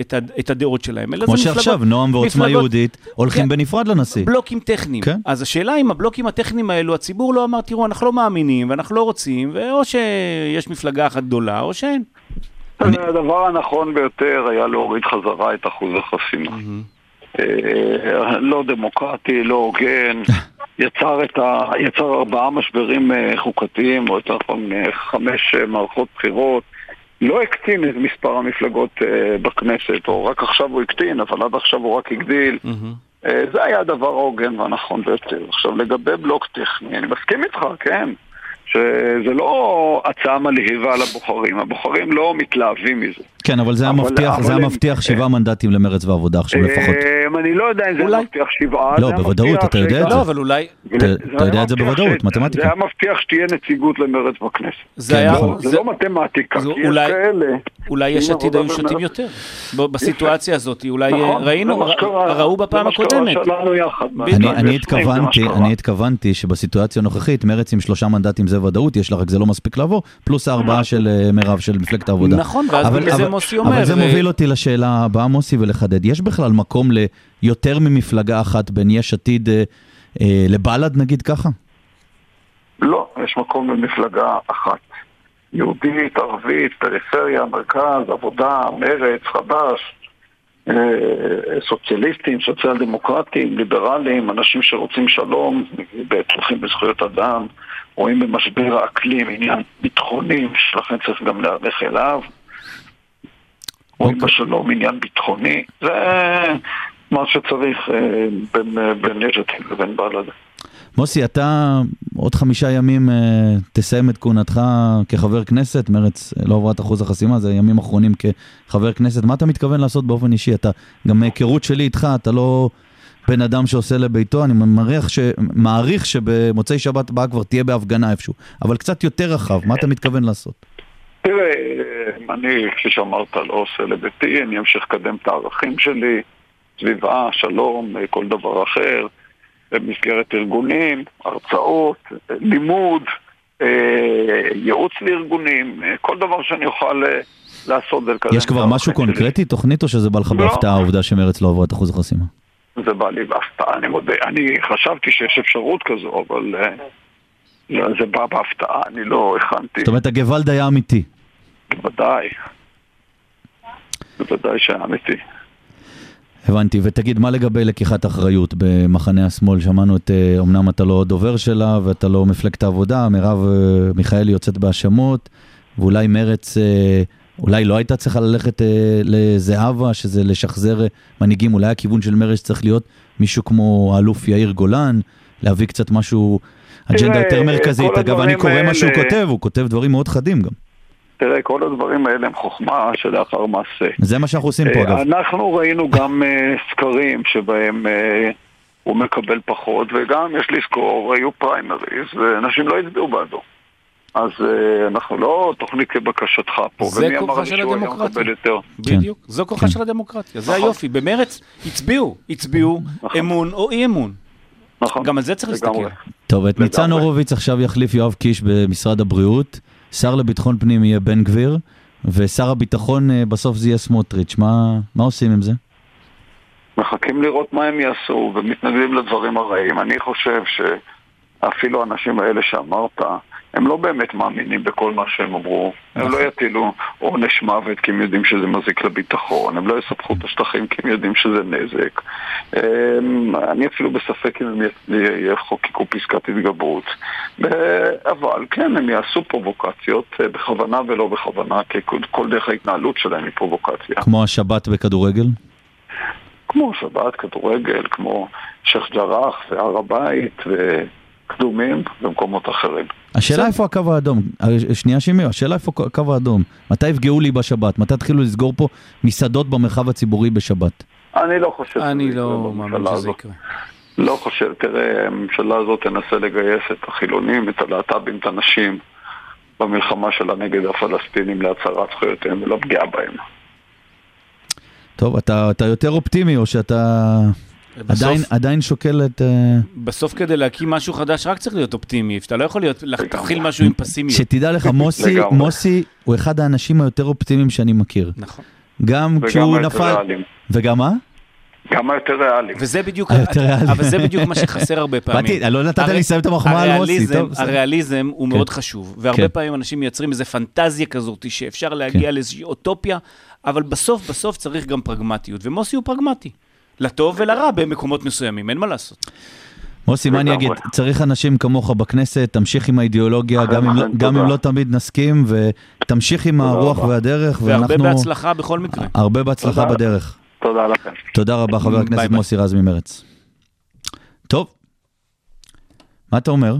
את. את הדעות שלהם. אלא כמו זה מפלגות- שעכשיו, נועם ועוצמה מפלגות- יהודית הולכים כן. בנפרד לנשיא. בלוקים טכניים. כן. אז השאלה אם הבלוקים הטכניים האלו, הציבור לא אמר, תראו, אנחנו לא מאמינים ואנחנו לא רוצים, ואו שיש מפלגה אחת גדולה או שאין. הדבר הנכון ביותר היה להוריד חזרה את אחוז החסימה. אה, לא דמוקרטי, לא הוגן, יצר, ה... יצר ארבעה משברים אה, חוקתיים, או יותר נכון אה, חמש אה, מערכות בחירות, לא הקטין את מספר המפלגות אה, בכנסת, או רק עכשיו הוא הקטין, אבל עד עכשיו הוא רק הגדיל. אה, זה היה הדבר ההוגן והנכון ביותר. עכשיו, לגבי בלוק טכני, אני מסכים איתך, כן, שזה לא הצעה מלהיבה לבוחרים, הבוחרים לא מתלהבים מזה. כן, אבל זה היה מבטיח, זה היה מבטיח שבעה מנדטים למרץ ועבודה עכשיו לפחות. אה, אני לא יודע אם זה מבטיח שבעה. לא, בוודאות, אתה יודע את זה. לא, אבל אולי... אתה- יודע את זה בוודאות, מתמטיקה. זה היה מבטיח שתהיה נציגות למרץ בכנסת. זה כן, היה... נכון. לא מתמטיקה, כי יש אולי- כאלה. אולי יש עתיד היו שותים. יותר. ב- בסיטואציה הזאת, אולי נכון, אה, ראינו, מה שקרה- ראו בפעם הקודמת. אני, התכוונתי, שבסיטואציה הנוכחית מרץ עם שלושה מנדטים זה ודאות, יש לה רק זה לא מספיק לעבור, פלוס הארבעה של אה, מירב של מפלגת העבודה. נכון, ואז בגלל זה מוסי אומר, אבל זה זה- מוביל אותי לשאלה הבאה, מוסי, ולחדד. יש בכלל מקום ליותר ממפלגה אחת בין יש עתיד אה, אה, לבל"ד, נגיד ככה? לא, יש מקום למפלגה אחת. יהודית, ערבית, פריפריה, מרכז, עבודה, מרץ, חד"ש, אה, סוציאליסטים, סוציאל דמוקרטים, ליברלים, אנשים שרוצים שלום, תומכים בזכויות אדם, רואים במשבר האקלים עניין ביטחוני, שלכן צריך גם להיערך אליו. רואים אוקיי. בשלום עניין ביטחוני, זה מה שצריך אה, בין, אה, בין יש עתיד לבין בל"ד. מוסי, אתה עוד חמישה ימים אה, תסיים את כהונתך כחבר כנסת, מרץ לא עברה את אחוז החסימה, זה ימים אחרונים כחבר כנסת. מה אתה מתכוון לעשות באופן אישי? אתה, גם מהיכרות שלי איתך, אתה לא בן אדם שעושה לביתו, אני מעריך, ש... מעריך שבמוצאי שבת הבאה כבר תהיה בהפגנה איפשהו, אבל קצת יותר רחב, מה אתה מתכוון לעשות? תראה, אני, כפי שאמרת, לא עושה לביתי, אני אמשיך לקדם את הערכים שלי, סביבה, שלום, כל דבר אחר, במסגרת ארגונים, הרצאות, לימוד, אה, ייעוץ לארגונים, אה, כל דבר שאני אוכל אה, לעשות ולקדם יש כבר משהו. קונקרטי, תוכנית, או שזה בא לך לא. בהפתעה העובדה שמרץ לא עברה את אחוז החסימה? זה בא לי בהפתעה, אני מודה. אני חשבתי שיש אפשרות כזו, אבל אה, זה בא בהפתעה, אני לא הכנתי. זאת אומרת, הגוואלד היה אמיתי. בוודאי. בוודאי שהיה אמיתי. הבנתי, ותגיד, מה לגבי לקיחת אחריות במחנה השמאל? שמענו את, אה, אמנם אתה לא דובר שלה ואתה לא מפלגת העבודה, מרב אה, מיכאלי יוצאת בהאשמות, ואולי מרץ, אה, אולי לא הייתה צריכה ללכת לזהבה, שזה לשחזר מנהיגים, אולי הכיוון של מרץ צריך להיות מישהו כמו האלוף יאיר גולן, להביא קצת משהו, אג'נדה תראה, יותר מרכזית. אגב, אני קורא מה שהוא האלה- כותב, הוא כותב דברים מאוד חדים גם. תראה, כל הדברים האלה הם חוכמה שלאחר מעשה. זה מה שאנחנו עושים פה, אה, אגב. אנחנו ראינו גם אה, סקרים שבהם אה, הוא מקבל פחות, וגם, יש לזכור, היו פריימריז, ואנשים לא הצביעו בעדו. אז אנחנו לא תוכנית כבקשתך פה, זה ומי אמר לי של שהוא היה. מקבל יותר? בדיוק, זו כוחה כן. של הדמוקרטיה, זה נכון. היופי. במרץ הצביעו, הצביעו נכון. אמון או אי אמון. נכון. גם על זה צריך. להסתכל. טוב, את ניצן. הורוביץ עכשיו יחליף יואב קיש במשרד הבריאות, שר לביטחון פנים יהיה בן גביר, ושר הביטחון אה, בסוף זה יהיה סמוטריץ'. מה, מה עושים עם זה? מחכים לראות מה הם יעשו, ומתנגדים לדברים הרעים. אני חושב שאפילו האנשים האלה שאמרת, הם לא באמת מאמינים בכל מה שהם אמרו. הם לא יטילו עונש מוות כי הם יודעים שזה מזיק לביטחון, הם לא יספחו את השטחים כי הם יודעים שזה נזק. אמ, אני אפילו בספק אם הם יחוקקו פסקת התגברות. אבל כן, הם יעשו פרובוקציות, אה, בכוונה ולא בכוונה, כי כל- כל דרך ההתנהלות שלהם היא פרובוקציה. כמו השבת בכדורגל? כמו שבת, כדורגל, כמו שייח' ג'ראח והר הבית וקדומים במקומות אחרים. השאלה איפה הקו האדום, שנייה שימי, השאלה איפה הקו האדום, מתי יפגעו לי בשבת? מתי תתחילו לסגור פה מסעדות במרחב הציבורי בשבת? אני לא חושב אני לא מאמין שזה. יקרה. לא חושב, תראה, הממשלה הזאת תנסה לגייס את החילונים, את הלהט"בים, את הנשים, במלחמה שלה נגד הפלסטינים להצהרת זכויותיהם ולפגיעה בהם. טוב, אתה, אתה יותר אופטימי או שאתה בסוף- עדיין, עדיין שוקל את... אה, בסוף כדי להקים משהו חדש רק צריך להיות אופטימי, אתה לא יכול להיות, להתחיל משהו עם פסימיות. שתדע לך, מוסי. מוסי הוא אחד האנשים היותר אופטימיים שאני מכיר. נכון. גם וגם כשהוא היותר נפל... ריאליים. וגם מה? גם היותר ריאליים. וזה בדיוק, היותר ריאלי. אבל זה בדיוק מה שחסר הרבה פעמים. באתי, לא נתת לי לסיים את המחמאה על מוסי. הריאליזם- טוב. הריאליזם הוא כן. מאוד חשוב, והרבה כן. פעמים אנשים מייצרים איזו פנטזיה כזאת שאפשר להגיע לאיזושהי אוטופיה, אבל בסוף בסוף צריך גם פרגמטיות, ומוסי הוא פרגמטי. לטוב ולרע במקומות מסוימים, אין מה לעשות. מוסי, מה אני אגיד? צריך אנשים כמוך בכנסת, תמשיך עם האידיאולוגיה, גם אם לא- גם אם. לא תמיד נסכים, ותמשיך עם הרוח. והדרך, והרבה ואנחנו... בהצלחה בכל מקרה. הרבה בהצלחה. בדרך. תודה לכם. תודה רבה, חבר הכנסת. מוסי רז ממרץ. טוב, מה אתה אומר?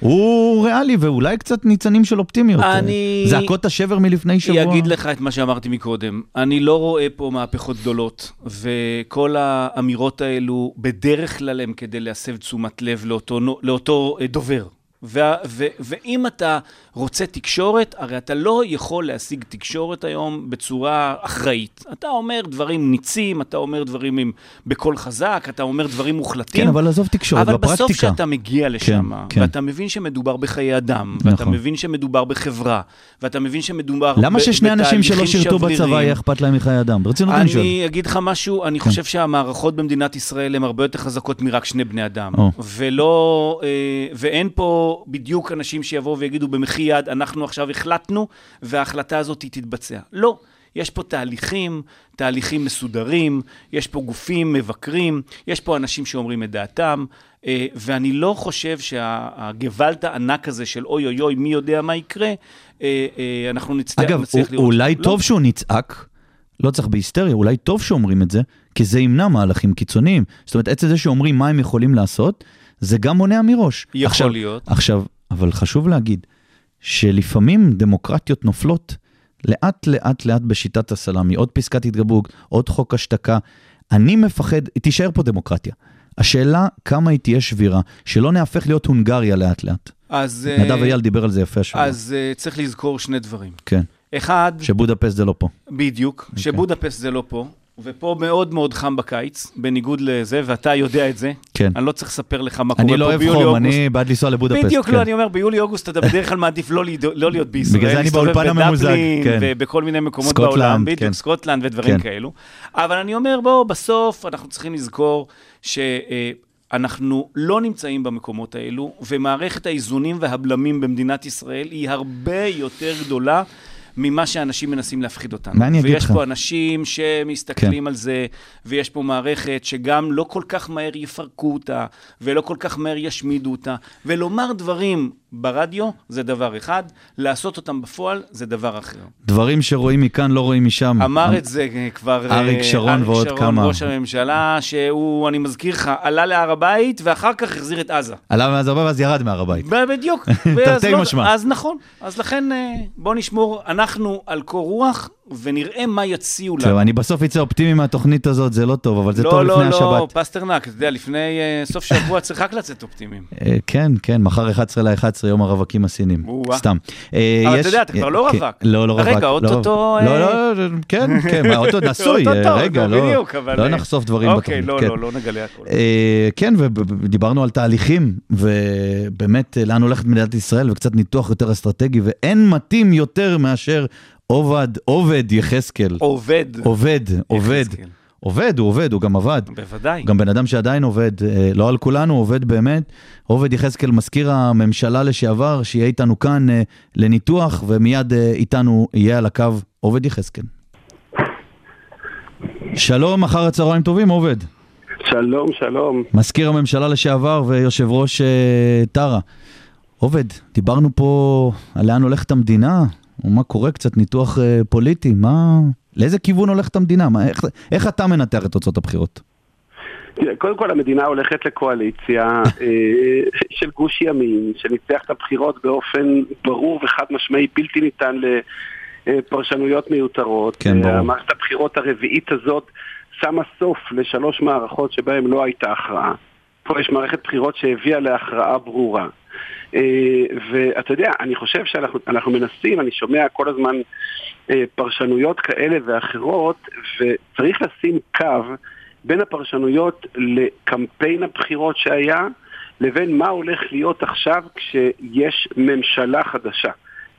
הוא ריאלי ואולי קצת ניצנים של אופטימיות. אני- זעקות השבר מלפני שבוע. אני אגיד לך את מה שאמרתי מקודם. אני לא רואה פה מהפכות גדולות, וכל האמירות האלו בדרך כלל הם כדי להסב תשומת לב לאותו, לאותו אה, דובר. ו, ואם אתה רוצה תקשורת, הרי אתה לא יכול להשיג תקשורת היום בצורה אחראית. אתה אומר דברים ניצים, אתה אומר דברים עם, בקול חזק, אתה אומר דברים מוחלטים. כן, אבל עזוב תקשורת, אבל בפרקטיקה. בסוף כשאתה מגיע לשם, כן, כן. ואתה מבין שמדובר בחיי אדם, ואתה נכון. מבין שמדובר בחברה, ואתה מבין שמדובר למה ב- ששני אנשים שלא שירתו בצבא? יהיה אכפת להם מחיי אדם? ברצינות אני שואל. אני אגיד לך משהו, אני חושב שהמערכות במדינת ישראל הן הרבה יותר חזקות מרק שני בני אדם. או. ולא, אה, ואין פה בדיוק אנשים שיבואו ויגידו במחי יד, אנחנו עכשיו החלטנו, וההחלטה הזאת היא תתבצע. לא. יש פה תהליכים, תהליכים מסודרים, יש פה גופים מבקרים, יש פה אנשים שאומרים את דעתם, אה, ואני לא חושב שהגוואלד הענק הזה של אוי אוי אוי, מי יודע מה יקרה, אה, אה, אנחנו נצטרך, אגב, נצליח לראות. אולי לא. טוב שהוא נצעק, לא צריך בהיסטריה, אולי טוב שאומרים את זה, כי זה ימנע מהלכים קיצוניים. זאת אומרת, עצם זה שאומרים מה הם יכולים לעשות, זה גם מונע מראש. יכול עכשיו, להיות. עכשיו, אבל חשוב להגיד, שלפעמים דמוקרטיות נופלות לאט לאט לאט בשיטת הסלאמי, עוד פסקת התגברות, עוד חוק השתקה. אני מפחד, תישאר פה דמוקרטיה. השאלה כמה היא תהיה שבירה, שלא נהפך להיות הונגריה לאט לאט. אז... אה, נדב אייל דיבר על זה יפה השבוע. אז uh, צריך לזכור שני דברים. כן, אחד, שבודפסט זה לא פה. בדיוק, אוקיי. שבודפסט זה לא פה, ופה מאוד מאוד חם בקיץ, בניגוד לזה, ואתה יודע את זה. כן. אני לא צריך לספר לך מה קורה אני פה לא אוהב ביולי חום, אוגוסט. אני בעד לנסוע לבודפסט. בדיוק, כן. לא, אני אומר, ביולי-אוגוסט אתה בדרך כלל מעדיף לא לא להיות בישראל. בגלל זה אני באולפן הממוזג, כן. ובכל מיני מקומות סקוטלנד, בעולם, כן. בדיוק, סקוטלנד ודברים כן. כאלו. אבל אני אומר, בואו, בסוף אנחנו צריכים לזכור שאנחנו לא נמצאים במקומות האלו, ומערכת האיזונים והבלמים במדינת ישראל היא הרבה יותר גדולה. ממה שאנשים מנסים להפחיד אותנו. מה אני אגיד ויש לך? פה אנשים שמסתכלים כן. על זה, ויש פה מערכת שגם לא כל כך מהר יפרקו אותה, ולא כל כך מהר ישמידו אותה, ולומר דברים ברדיו זה דבר אחד, לעשות אותם בפועל זה דבר אחר. דברים שרואים מכאן לא רואים משם. אמר את זה כבר אריק אה, שרון אריק ועוד שרון, כמה. ראש הממשלה, שהוא, אני מזכיר לך, עלה להר הבית ואחר כך החזיר את עזה. עלה מאז הרבה ואז ירד מהר הבית. בדיוק. תרתי לא- משמע. אז נכון. אז לכן אה, בוא נשמור, אנחנו על קור רוח, ונראה מה יציעו לנו. זהו, אני בסוף אצא אופטימי מהתוכנית הזאת, זה לא טוב, אבל זה לא, טוב לא, לפני לא, השבת. פסטרנק, אתה יודע, לפני אה, סוף שבוע צריך רק לצאת אופטימיים. אה, כן, כן, מחר 11 ל-11, יום הרווקים הסינים. סתם. אה, אבל יש- אתה יודע, אתה כבר לא כן, רווק. לא, לא רווק. רגע, לא אוטוטו, לא, לא, כן, כן, אוטוטו נשוי, רגע, לא, לא לא נחשוף דברים אוקיי, בתוכנית. לא, כן. לא, לא נגלה הכול. כן, ודיברנו על תהליכים, ובאמת, לאן הולכת מדינת ישראל, וקצת ניתוח יותר אסטרטגי, ואין מתאים יותר מאשר עובד, עובד יחזקאל. עובד. עובד, עובד. עובד, הוא עובד, הוא גם עבד. בוודאי. גם בן אדם שעדיין עובד, אה, לא על כולנו, עובד באמת. עובד יחזקאל, מזכיר הממשלה לשעבר, שיהיה איתנו כאן אה, לניתוח, ומיד אה, איתנו יהיה על הקו עובד יחזקאל. שלום, אחר הצהריים טובים, עובד. שלום, שלום. מזכיר הממשלה לשעבר ויושב ראש טרה. עובד, דיברנו פה על לאן הולכת המדינה, ומה קורה, קצת ניתוח אה, פוליטי, מה... לאיזה כיוון הולכת המדינה? מה, איך, איך אתה מנתח את תוצאות הבחירות? תראה, קודם כל המדינה הולכת לקואליציה אה, של גוש ימין, שניצח את הבחירות באופן ברור וחד משמעי, בלתי ניתן לפרשנויות מיותרות. כן, ברור. אה, מערכת הבחירות הרביעית הזאת שמה סוף לשלוש מערכות שבהן לא הייתה הכרעה. פה יש מערכת בחירות שהביאה להכרעה ברורה. אה, ואתה יודע, אני חושב שאנחנו אנחנו מנסים, אני שומע כל הזמן אה, פרשנויות כאלה ואחרות, וצריך לשים קו בין הפרשנויות לקמפיין הבחירות שהיה, לבין מה הולך להיות עכשיו כשיש ממשלה חדשה.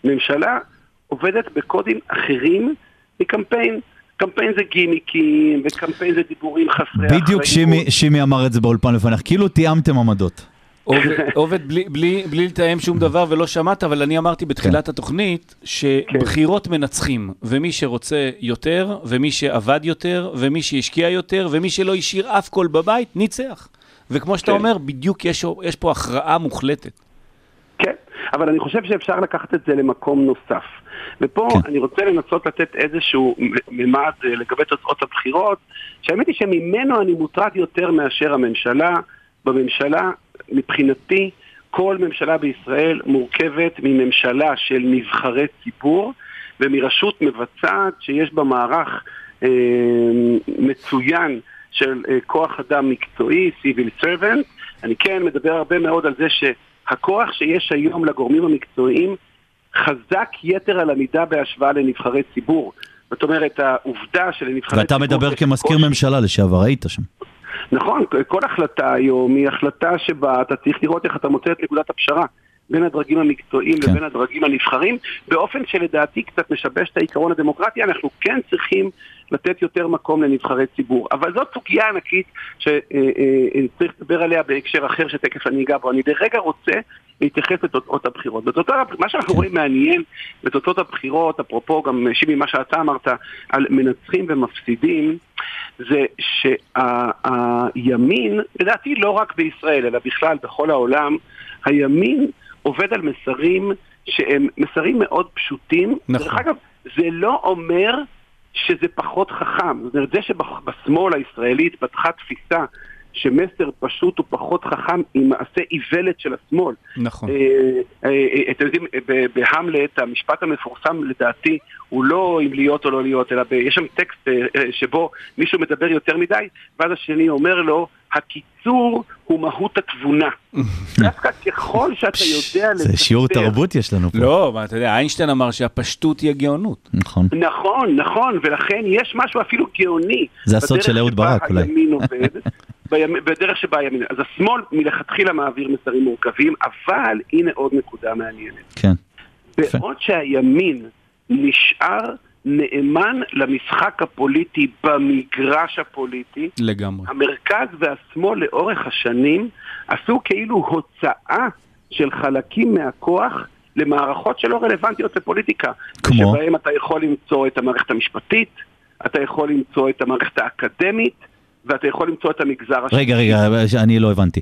ממשלה עובדת בקודים אחרים מקמפיין. קמפיין זה גימיקים, וקמפיין זה דיבורים חסרי אחריות. בדיוק שימי, שימי אמר את זה באולפן לפניך, כאילו תיאמתם עמדות. עובד, בלי, בלי, בלי לתאם שום דבר ולא שמעת, אבל אני אמרתי בתחילת כן. התוכנית שבחירות מנצחים, ומי שרוצה יותר, ומי שעבד יותר, ומי שהשקיע יותר, ומי שלא השאיר אף קול בבית, ניצח. וכמו שאתה כן. אומר, בדיוק יש, יש פה הכרעה מוחלטת. כן, אבל אני חושב שאפשר לקחת את זה למקום נוסף. ופה כן. אני רוצה לנסות לתת איזשהו ממד אה, לגבי תוצאות הבחירות, שהאמת היא שממנו אני מוטרד יותר מאשר הממשלה. בממשלה, מבחינתי, כל ממשלה בישראל מורכבת מממשלה של נבחרי ציבור ומרשות מבצעת שיש בה מערך אה, מצוין של אה, כוח אדם מקצועי, civil servant. אני כן מדבר הרבה מאוד על זה שהכוח שיש היום לגורמים המקצועיים חזק יתר על המידה בהשוואה לנבחרי ציבור. זאת אומרת, העובדה שלנבחרי ואתה ציבור... מדבר יש כמזכיר קושי- ממשלה לשעבר, היית שם. נכון, כל החלטה היום היא החלטה שבה אתה צריך לראות איך אתה מוצא את נקודת הפשרה בין הדרגים המקצועיים כן. לבין הדרגים הנבחרים, באופן שלדעתי קצת משבש את העיקרון הדמוקרטי, אנחנו כן צריכים לתת יותר מקום לנבחרי ציבור. אבל זאת סוגיה ענקית שצריך לדבר עליה בהקשר אחר שתכף אני אגע בו. אני לרגע רוצה להתייחס לתוצאות הבחירות. בתוצאות, מה שאנחנו רואים מעניין בתוצאות הבחירות, אפרופו גם שימי מה שאתה אמרת על מנצחים ומפסידים, זה שהימין, לדעתי לא רק בישראל, אלא בכלל בכל העולם, הימין עובד על מסרים שהם מסרים מאוד פשוטים. נכון. דרך אגב, זה לא אומר שזה פחות חכם. זאת אומרת, זה שבשמאל הישראלי התפתחה תפיסה שמסר פשוט הוא פחות חכם היא מעשה איוולת של השמאל. נכון. אה, אה, אה, אתם יודעים, ב- בהמלט, המשפט המפורסם לדעתי הוא לא אם להיות או לא להיות, אלא יש שם טקסט שבו מישהו מדבר יותר מדי, ואז השני אומר לו, הקיצור הוא מהות התבונה. דווקא ככל שאתה יודע זה שיעור תרבות יש לנו פה. לא, אבל אתה יודע, איינשטיין אמר שהפשטות היא הגאונות. נכון. נכון, נכון, ולכן יש משהו אפילו גאוני. זה הסוד של אהוד ברק, אולי. בימ- בדרך שבה הימין... אז השמאל מלכתחילה מעביר מסרים מורכבים, אבל הנה עוד נקודה מעניינת. כן. בעוד שהימין נשאר נאמן למשחק הפוליטי במגרש הפוליטי, לגמרי. המרכז והשמאל לאורך השנים עשו כאילו הוצאה של חלקים מהכוח למערכות שלא רלוונטיות לפוליטיקה. כמו? שבהם אתה יכול למצוא את המערכת המשפטית, אתה יכול למצוא את המערכת האקדמית, ואתה יכול למצוא את המגזר השני. רגע, רגע, אני לא הבנתי.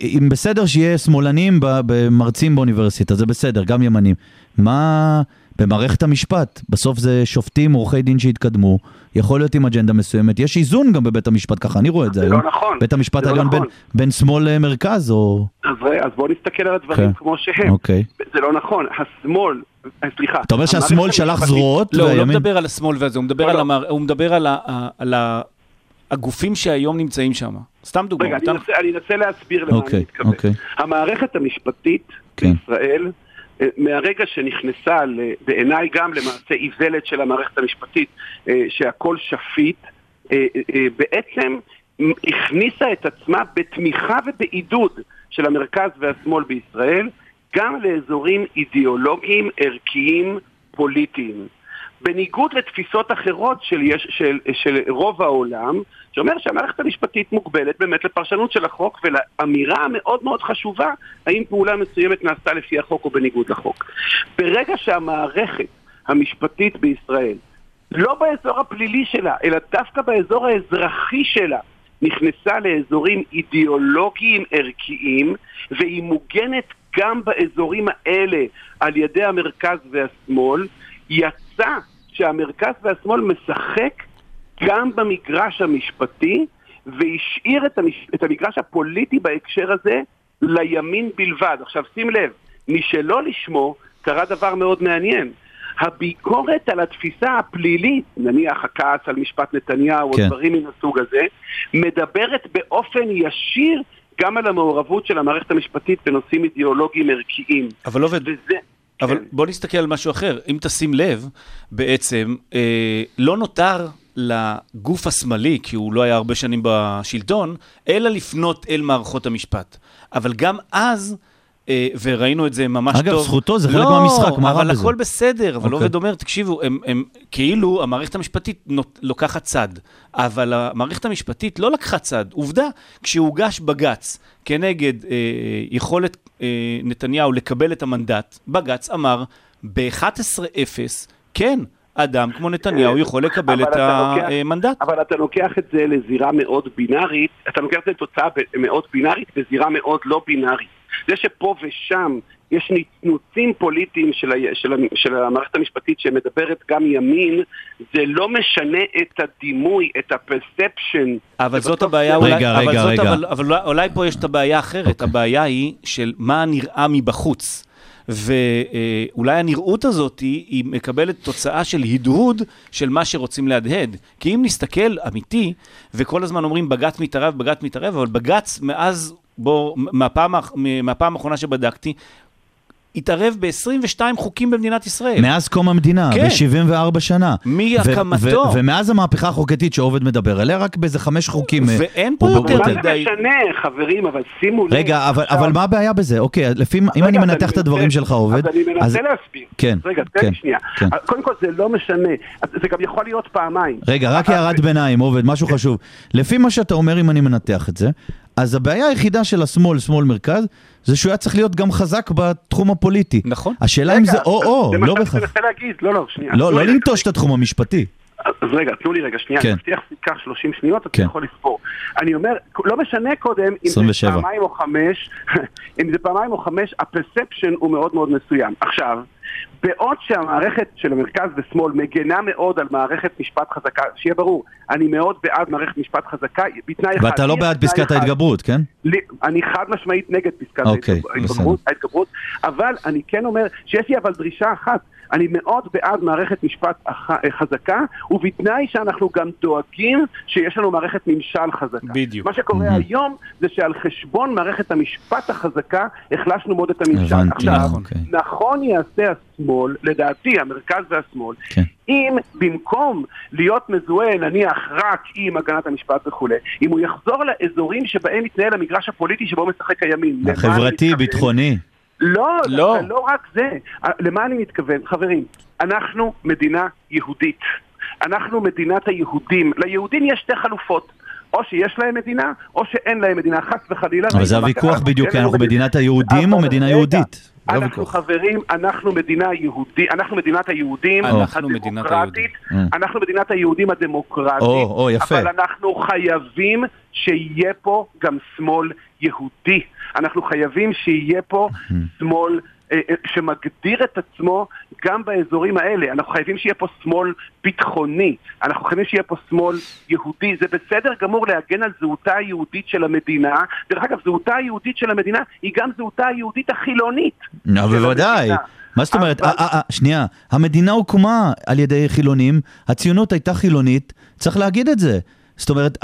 אם בסדר שיהיה שמאלנים במרצים באוניברסיטה, זה בסדר, גם ימנים. מה במערכת המשפט? בסוף זה שופטים, עורכי דין שהתקדמו, יכול להיות עם אג'נדה מסוימת. יש איזון גם בבית המשפט, ככה אני רואה את זה זה היום. לא נכון. בית המשפט זה לא העליון בין- נכון. בין שמאל למרכז, או... אז, אז בואו נסתכל על הדברים כן. כמו שהם. אוקיי. זה לא נכון, השמאל, אה, סליחה. אתה אומר שהשמאל שלח זרועות, לא, הוא לא. מדבר על השמאל והזה, הוא מדבר לא, על הגופים שהיום נמצאים שם. סתם דוגמא. רגע, אני אתה- אנסה, אני אנסה להסביר למה אוקיי, אני מתכוון. אוקיי. המערכת המשפטית כן. בישראל, אה, מהרגע שנכנסה, ל- בעיניי גם למעשה איוולת של המערכת המשפטית, אה, שהכל שפיט, אה, בעצם הכניסה את עצמה בתמיכה ובעידוד של המרכז והשמאל בישראל, גם לאזורים אידיאולוגיים, ערכיים, פוליטיים. בניגוד לתפיסות אחרות של, יש, של, של רוב העולם, שאומר שהמערכת המשפטית מוגבלת באמת לפרשנות של החוק ולאמירה המאוד מאוד חשובה האם פעולה מסוימת נעשתה לפי החוק או בניגוד לחוק. ברגע שהמערכת המשפטית בישראל, לא באזור הפלילי שלה, אלא דווקא באזור האזרחי שלה, נכנסה לאזורים אידיאולוגיים ערכיים, והיא מוגנת גם באזורים האלה על ידי המרכז והשמאל, יצא שהמרכז והשמאל משחק גם במגרש המשפטי, והשאיר את, המש... את המגרש הפוליטי בהקשר הזה לימין בלבד. עכשיו שים לב, משלא לשמו קרה דבר מאוד מעניין. הביקורת על התפיסה הפלילית, נניח הכעס על משפט נתניהו כן. או דברים מן הסוג הזה, מדברת באופן ישיר גם על המעורבות של המערכת המשפטית בנושאים אידיאולוגיים ערכיים. אבל עובד, וזה... אבל כן. בוא נסתכל על משהו אחר. אם תשים לב, בעצם אה, לא נותר לגוף השמאלי, כי הוא לא היה הרבה שנים בשלטון, אלא לפנות אל מערכות המשפט. אבל גם אז... אה, וראינו את זה ממש אגב, טוב. זכותו, זה חלק לא, מהמשחק, מה רע אבל בזה? הכל בסדר, אבל אוקיי. עובד אומר, תקשיבו, הם, הם, כאילו המערכת המשפטית נות, לוקחת צד, אבל המערכת המשפטת לא לקחה צד. עובדה, כשהוגש בג"ץ כנגד אה, יכולת אה, נתניהו לקבל את המנדט, בג"ץ אמר ב-11-0, כן, אדם כמו נתניהו יכול לקבל אבל את המנדט. אבל אתה לוקח את זה לזירה מאוד בינארית, אתה לוקח את זה לתוצאה מאוד בינארית וזירה מאוד לא בינארית. זה שפה ושם יש נצנוצים פוליטיים של, ה, של, ה, של המערכת המשפטית שמדברת גם ימין, זה לא משנה את הדימוי, את הפרספשן. אבל זאת הבעיה, זה- אולי, רגע, אבל, רגע, זאת, רגע. אבל, אבל אולי- אולי פה יש את הבעיה האחרת. אוקיי. הבעיה היא של מה נראה מבחוץ. ואולי הנראות הזאת היא, היא מקבלת תוצאה של הדהוד של מה שרוצים להדהד. כי אם נסתכל אמיתי, וכל הזמן אומרים בג"ץ מתערב, בג"ץ מתערב, אבל בג"ץ מאז, בוא, מהפעם, מהפעם האחרונה שבדקתי, התערב ב-22 חוקים במדינת ישראל. מאז קום המדינה, כן. ב-74 שנה. מהקמתו. ו- ו- ומאז המהפכה החוקתית שעובד מדבר עליה, רק באיזה חמש חוקים. אה, ואין פה יותר. מה זה מדי. משנה, חברים, אבל שימו לב. רגע, אבל, עכשיו- אבל מה הבעיה בזה? אוקיי, לפי, אם רגע, אני אז מנתח את הדברים שלך עובד, אז אני מנסה להסביר. כן, רגע, תן כן, לי שנייה. כן. קודם כל, זה לא משנה. אז זה גם יכול להיות פעמיים. רגע, רק הערת ביניים, עובד, משהו חשוב. לפי מה שאתה אומר, אם אני מנתח את זה, אז הבעיה היחידה של השמאל, שמאל מרכז, זה שהוא היה צריך להיות גם חזק בתחום הפוליטי. נכון. השאלה אם רגע, זה או-או, זה מה לא שאני. מנסה להגיד. לא, לא, שנייה. לא, לא לנטוש את התחום המשפטי. אז רגע, תנו לי רגע, שנייה, כן. אני מבטיח שייקח 30 שניות, אתה כן. יכול לספור. אני אומר, לא משנה קודם אם 27. זה פעמיים או חמש, אם זה פעמיים או חמש, הפרספשן הוא מאוד מאוד מסוים. עכשיו, בעוד שהמערכת של המרכז ושמאל מגנה מאוד על מערכת משפט חזקה, שיהיה ברור, אני מאוד בעד מערכת משפט חזקה, בתנאי אחד. ואתה לא בעד פסקת. ההתגברות, כן? לי- אני חד משמעית נגד פסקת אוקיי, ההתגב- ההתגברות, ההתגברות, אבל אני כן אומר שיש לי אבל דרישה אחת, אני מאוד בעד מערכת משפט אח- חזקה, ובתנאי שאנחנו גם דואגים שיש לנו מערכת ממשל חזקה. בדיוק. מה שקורה מהמם. היום זה שעל חשבון מערכת המשפט החזקה החלשנו מאוד את הממשל. הבנתי, עכשיו, אוקיי. נכון יעשה השמאל, לדעתי המרכז והשמאל, כן. אם במקום להיות מזוהה נניח רק עם הגנת המשפט וכולי, אם הוא יחזור לאזורים שבהם מתנהל המגרש הפוליטי שבו משחק הימין. החברתי? ביטחוני. לא, לא. לא, רק זה. למה אני מתכוון? חברים, אנחנו מדינה יהודית. אנחנו מדינת היהודים. ליהודים יש שתי חלופות. או שיש להם מדינה, או שאין להם מדינה, חס וחלילה. אבל זה הוויכוח בדיוק, כי אנחנו. מדינת היהודים או מדינה יהודית? אנחנו. חברים, אנחנו מדינה יהודית, אנחנו מדינת היהודים אנחנו מדינת הדמוקרטית, היהודים. אנחנו מדינת היהודים הדמוקרטית, או, או, יפה. אבל אנחנו חייבים שיהיה פה גם שמאל יהודי. אנחנו חייבים שיהיה פה שמאל אה, אה, שמגדיר את עצמו גם באזורים האלה. אנחנו חייבים שיהיה פה שמאל ביטחוני, אנחנו חייבים שיהיה פה שמאל יהודי. זה בסדר גמור להגן על זהותה היהודית של המדינה. דרך אגב, זהותה היהודית של המדינה היא גם זהותה היהודית החילונית. של בוודאי. מה זאת אומרת? אה, שנייה, המדינה הוקמה על ידי חילונים, הציונות הייתה חילונית, צריך להגיד את זה. זאת אומרת,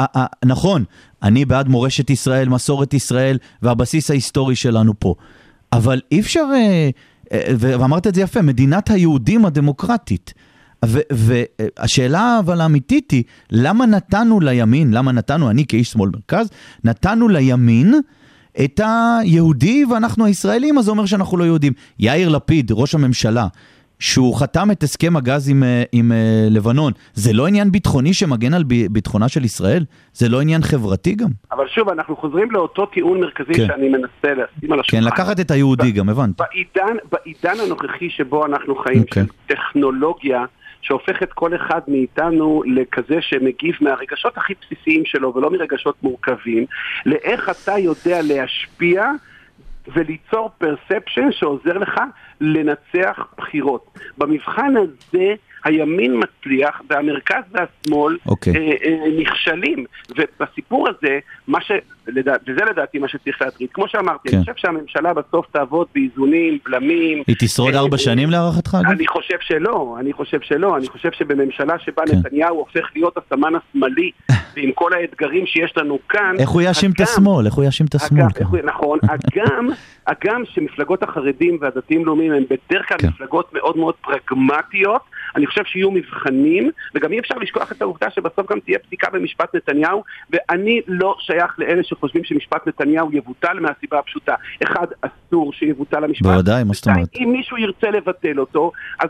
נכון, אני בעד מורשת ישראל, מסורת ישראל והבסיס ההיסטורי שלנו פה. אבל אי אפשר, אה, אה, ואמרת את זה יפה, מדינת היהודים הדמוקרטית. והשאלה אבל האמיתית היא, למה נתנו לימין, למה נתנו, אני כאיש שמאל מרכז, נתנו לימין את היהודי ואנחנו הישראלים, אז זה אומר שאנחנו לא יהודים. יאיר לפיד, ראש הממשלה, שהוא חתם את הסכם הגז עם, אה, עם אה, לבנון, זה לא עניין ביטחוני שמגן על ביטחונה של ישראל? זה לא עניין חברתי גם? אבל שוב, אנחנו חוזרים לאותו טיעון מרכזי כן. שאני מנסה לשים על השולחן. כן, לקחת את היהודי גם, הבנתי. בעידן, בעידן הנוכחי שבו אנחנו חיים, אוקיי. של טכנולוגיה שהופכת כל אחד מאיתנו לכזה שמגיב מהרגשות הכי בסיסיים שלו ולא מרגשות מורכבים, לאיך אתה יודע להשפיע וליצור פרספשן שעוזר לך לנצח בחירות. במבחן הזה הימין מצליח והמרכז והשמאל אוקיי. אה, אה, נכשלים. ובסיפור הזה, מה ש... לדע... וזה לדעתי מה שצריך להטריד. כמו שאמרתי, כן. אני חושב שהממשלה בסוף תעבוד באיזונים, בלמים. היא תשרוד ארבע אה, שנים להערכתך? אני חושב שלא, אני חושב שלא, אני חושב שבממשלה שבה כן. נתניהו הופך להיות הסמן השמאלי, ועם כל האתגרים שיש לנו כאן, איך הוא יאשים את השמאל? איך הוא יאשים את השמאל? כן. נכון, הגם, הגם שמפלגות החרדים והדתיים-לאומיים הם בדרך כלל כן. מפלגות מאוד מאוד פרגמטיות, אני חושב שיהיו מבחנים, וגם אי אפשר לשכוח את העובדה שבסוף גם תהיה פסיקה במשפט נתניהו, ואני לא שייך לאלה שחושבים שמשפט נתניהו יבוטל מהסיבה הפשוטה. אחד, אסור שיבוטל המשפט. בוודאי, מה זאת אומרת? אם מישהו ירצה לבטל אותו, אז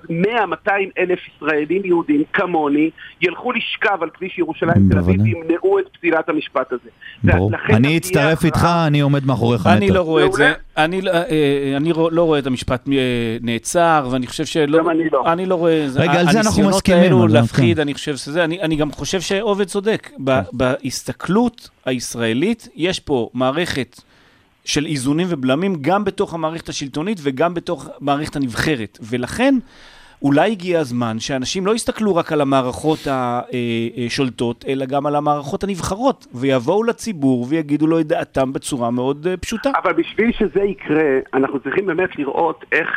100-200 אלף ישראלים יהודים כמוני ילכו לשכב על כביש ירושלים תל אביב. וימנעו את פסילת המשפט הזה. ברור. אני אצטרף איתך. אני עומד מאחוריך אני. לא רואה את זה. אני, לא- אה, אני לא לא רואה את המשפט אה, נעצר, ואני חושב שלא... גם אני לא. אני לא רואה... זה- רגע, על זה אנחנו הניסיונות מסכימים, האלו על זה, להפחיד, כן. אני חושב שזה... אני, אני גם חושב שעובד צודק. ב, בהסתכלות הישראלית, יש פה מערכת של איזונים ובלמים, גם בתוך המערכת השלטונית וגם בתוך המערכת הנבחרת. ולכן, אולי הגיע הזמן שאנשים לא יסתכלו רק על המערכות השולטות, אלא גם על המערכות הנבחרות, ויבואו לציבור ויגידו לו את דעתם בצורה מאוד אה, פשוטה. אבל בשביל שזה יקרה, אנחנו צריכים באמת לראות איך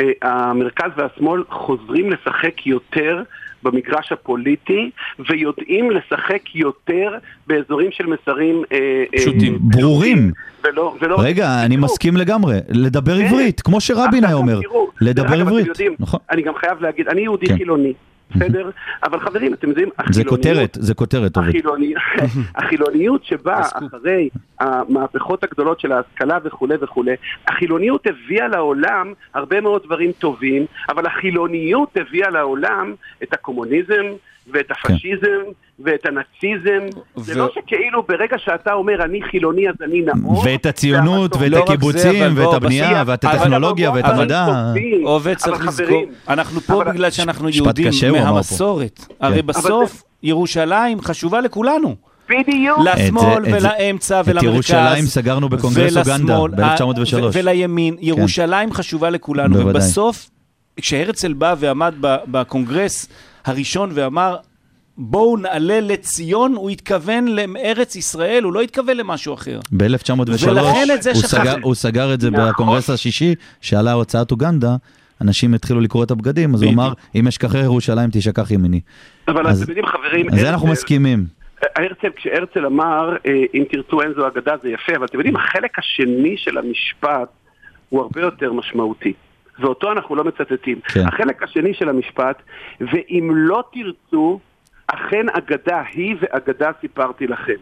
אה, המרכז והשמאל חוזרים לשחק יותר במגרש הפוליטי, ויודעים לשחק יותר באזורים של מסרים... אה, אה, פשוטים. ברורים. ולא, ולא... רגע, אני בדיוק. מסכים לגמרי. לדבר כן. עברית, כמו שרבין היה אומר. תראו, לדבר עברית. יודעים, נכון. אני גם חייב להגיד, אני יהודי כן. חילוני, בסדר? אבל חברים, אתם יודעים, זה החילוניות- כותרת, זה כותרת, עובד. החילוני- החילוניות שבאה. אחרי המהפכות הגדולות של ההשכלה וכולי וכולי, החילוניות הביאה לעולם הרבה מאוד דברים טובים, אבל החילוניות הביאה לעולם את הקומוניזם ואת הפשיזם ואת הנאציזם. זה ו- לא שכאילו ברגע שאתה אומר אני חילוני אז אני נאור. ואת הציונות, ואת לא זה, הקיבוצים, ואת בוא, הבנייה, בשיח- ואת הטכנולוגיה, ואת המדע. עובד צריך לזכור, אנחנו פה אבל- בגלל שאנחנו יהודים. מהמסורת. הרי כן. בסוף ירושלים חשובה לכולנו. בדיוק. לשמאל את זה- ולאמצע את ולמרכז. ירושלים סגרנו בקונגרס אוגנדה ולשמאל, ב-1903. ה- ו- ולימין. ירושלים חשובה לכולנו. בוודאי. ובסוף, כשהרצל בא ועמד ב- בקונגרס הראשון ואמר, בואו נעלה לציון, הוא התכוון לארץ ישראל, הוא לא התכוון למשהו אחר. ב-1903 ולכן את זה הוא. סגר- הוא סגר את זה נכון. בקונגרס השישי, שעלה הוצאת אוגנדה, אנשים התחילו לקרוא את הבגדים, אז הוא. אמר, אם אשכחך ירושלים תשכח ימיני. אבל אז- אתם יודעים חברים, אז זה אנחנו הרצל- מסכימים. הרצל, כשהרצל אמר, אה, אם תרצו אין זו אגדה, זה יפה, אבל אתם יודעים, החלק השני של המשפט הוא הרבה יותר משמעותי. ואותו אנחנו לא מצטטים. כן. החלק השני של המשפט, ואם לא תרצו, אכן אגדה היא ואגדה סיפרתי לכם.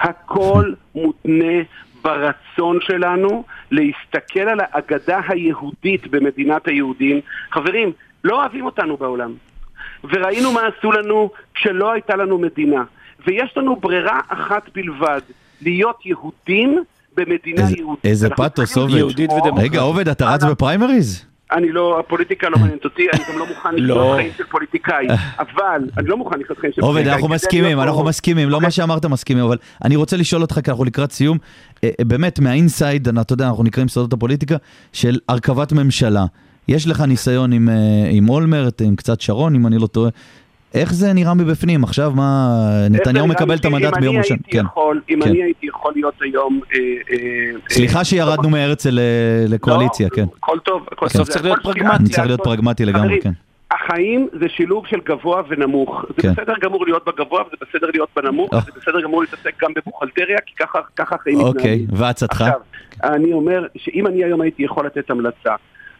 הכל מותנה ברצון שלנו להסתכל על האגדה היהודית במדינת היהודים. חברים, לא אוהבים אותנו בעולם. וראינו מה עשו לנו כשלא הייתה לנו מדינה. ויש לנו ברירה אחת בלבד, להיות יהודים במדינה איזה- יהודית. איזה אנחנו פתוס, צריכים עובד. יהודית לשמור- ודמוקרטית. רגע, עובד, אתה רץ בפריימריז? אני לא, הפוליטיקה לא מעניינת אותי, אני גם לא מוכן לא. לחיות חיים של פוליטיקאי. אבל, אני לא מוכן לחיות חיים של עובד, פוליטיקאי. אנחנו כדי מסכימים, להיות אנחנו מסכימים, לא מה שאמרת מסכימים, אבל אני רוצה לשאול אותך, כי אנחנו לקראת סיום, אה, אה, באמת, מהאינסייד, אתה יודע, אנחנו נקראים סודות הפוליטיקה, של הרכבת ממשלה. יש לך ניסיון עם, אה, עם אולמרט, עם קצת שרון, אם אני לא טועה. איך זה נראה מבפנים? עכשיו מה, נתניהו מקבל את? המנדט ביום ראשון. אם אני הייתי יכול, אם כן. אני הייתי יכול להיות היום... אה, אה, סליחה אה, שירדנו מהרצל לקואליציה, לא, כן. הכל טוב. הכל בסוף טוב, צריך להיות פרגמטי. צריך להיות פרגמטי לגמרי, כן. החיים זה שילוב של גבוה ונמוך. זה כן. בסדר גמור להיות בגבוה וזה בסדר להיות בנמוך. וזה בסדר גמור להתעסק גם בבוכלטריה, כי ככה ככה החיים אוקיי, מתנהלים. ועצתך? עכשיו, אני אומר שאם אני היום הייתי יכול לתת המלצה,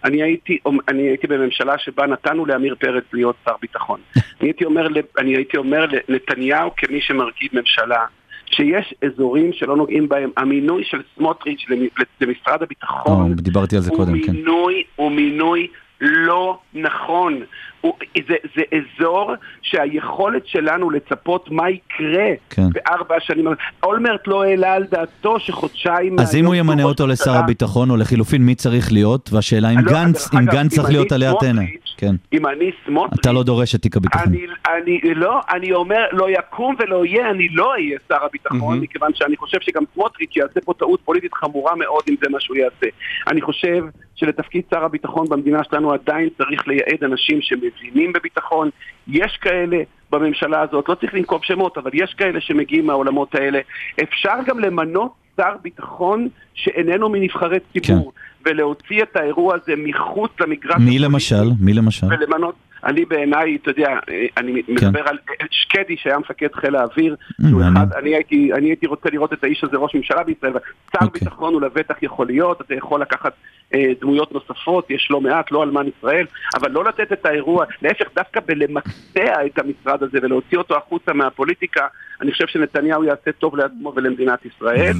אני הייתי, אני הייתי בממשלה שבה נתנו לעמיר פרץ להיות שר ביטחון. אני הייתי אומר, אני הייתי אומר לנתניהו כמי שמרכיב ממשלה, שיש אזורים שלא נוגעים בהם. המינוי של סמוטריץ' למ- למשרד הביטחון או, דיברתי על זה הוא קודם, כן. מינוי, הוא מינוי לא נכון. הוא, זה, זה אזור שהיכולת שלנו לצפות מה יקרה כן. בארבע השנים, אולמרט לא העלה על דעתו שחודשיים... אז אם הוא ימנה אותו לשר הביטחון, או לחילופין, מי צריך להיות? והשאלה אם לא, גנץ, אם גנץ צריך להיות עלי אתנה. כן. אם אני סמוטריץ', אתה לא דורש את תיק הביטחון. אני, אני, לא, אני אומר, לא יקום ולא יהיה, אני לא אהיה שר הביטחון, מהמם. מכיוון שאני חושב שגם סמוטריץ' יעשה פה טעות פוליטית חמורה מאוד אם זה מה שהוא יעשה. אני חושב שלתפקיד שר הביטחון במדינה שלנו עדיין צריך לייעד אנשים שמבינים בביטחון. יש כאלה בממשלה הזאת, לא צריך לנקוב שמות, אבל יש כאלה שמגיעים מהעולמות האלה. אפשר גם למנות שר ביטחון שאיננו מנבחרי ציבור, ולהוציא את האירוע הזה מחוץ למגרש מי. למשל? מי למשל? ולמנות, אני בעיניי, אתה יודע, אני מדבר על שקדי שהיה מפקד חיל האוויר, Mm, שהוא. אחד, אני הייתי, אני הייתי רוצה לראות את האיש הזה ראש ממשלה בישראל, שר אוקיי. ביטחון הוא לבטח יכול להיות, אתה יכול לקחת אה, דמויות נוספות, יש לא מעט, לא אלמן ישראל, אבל לא לתת את האירוע, להפך, דווקא בלמקצע את המשרד הזה ולהוציא אותו החוצה מהפוליטיקה, אני חושב שנתניהו יעשה טוב לעצמו ולמדינת ישראל.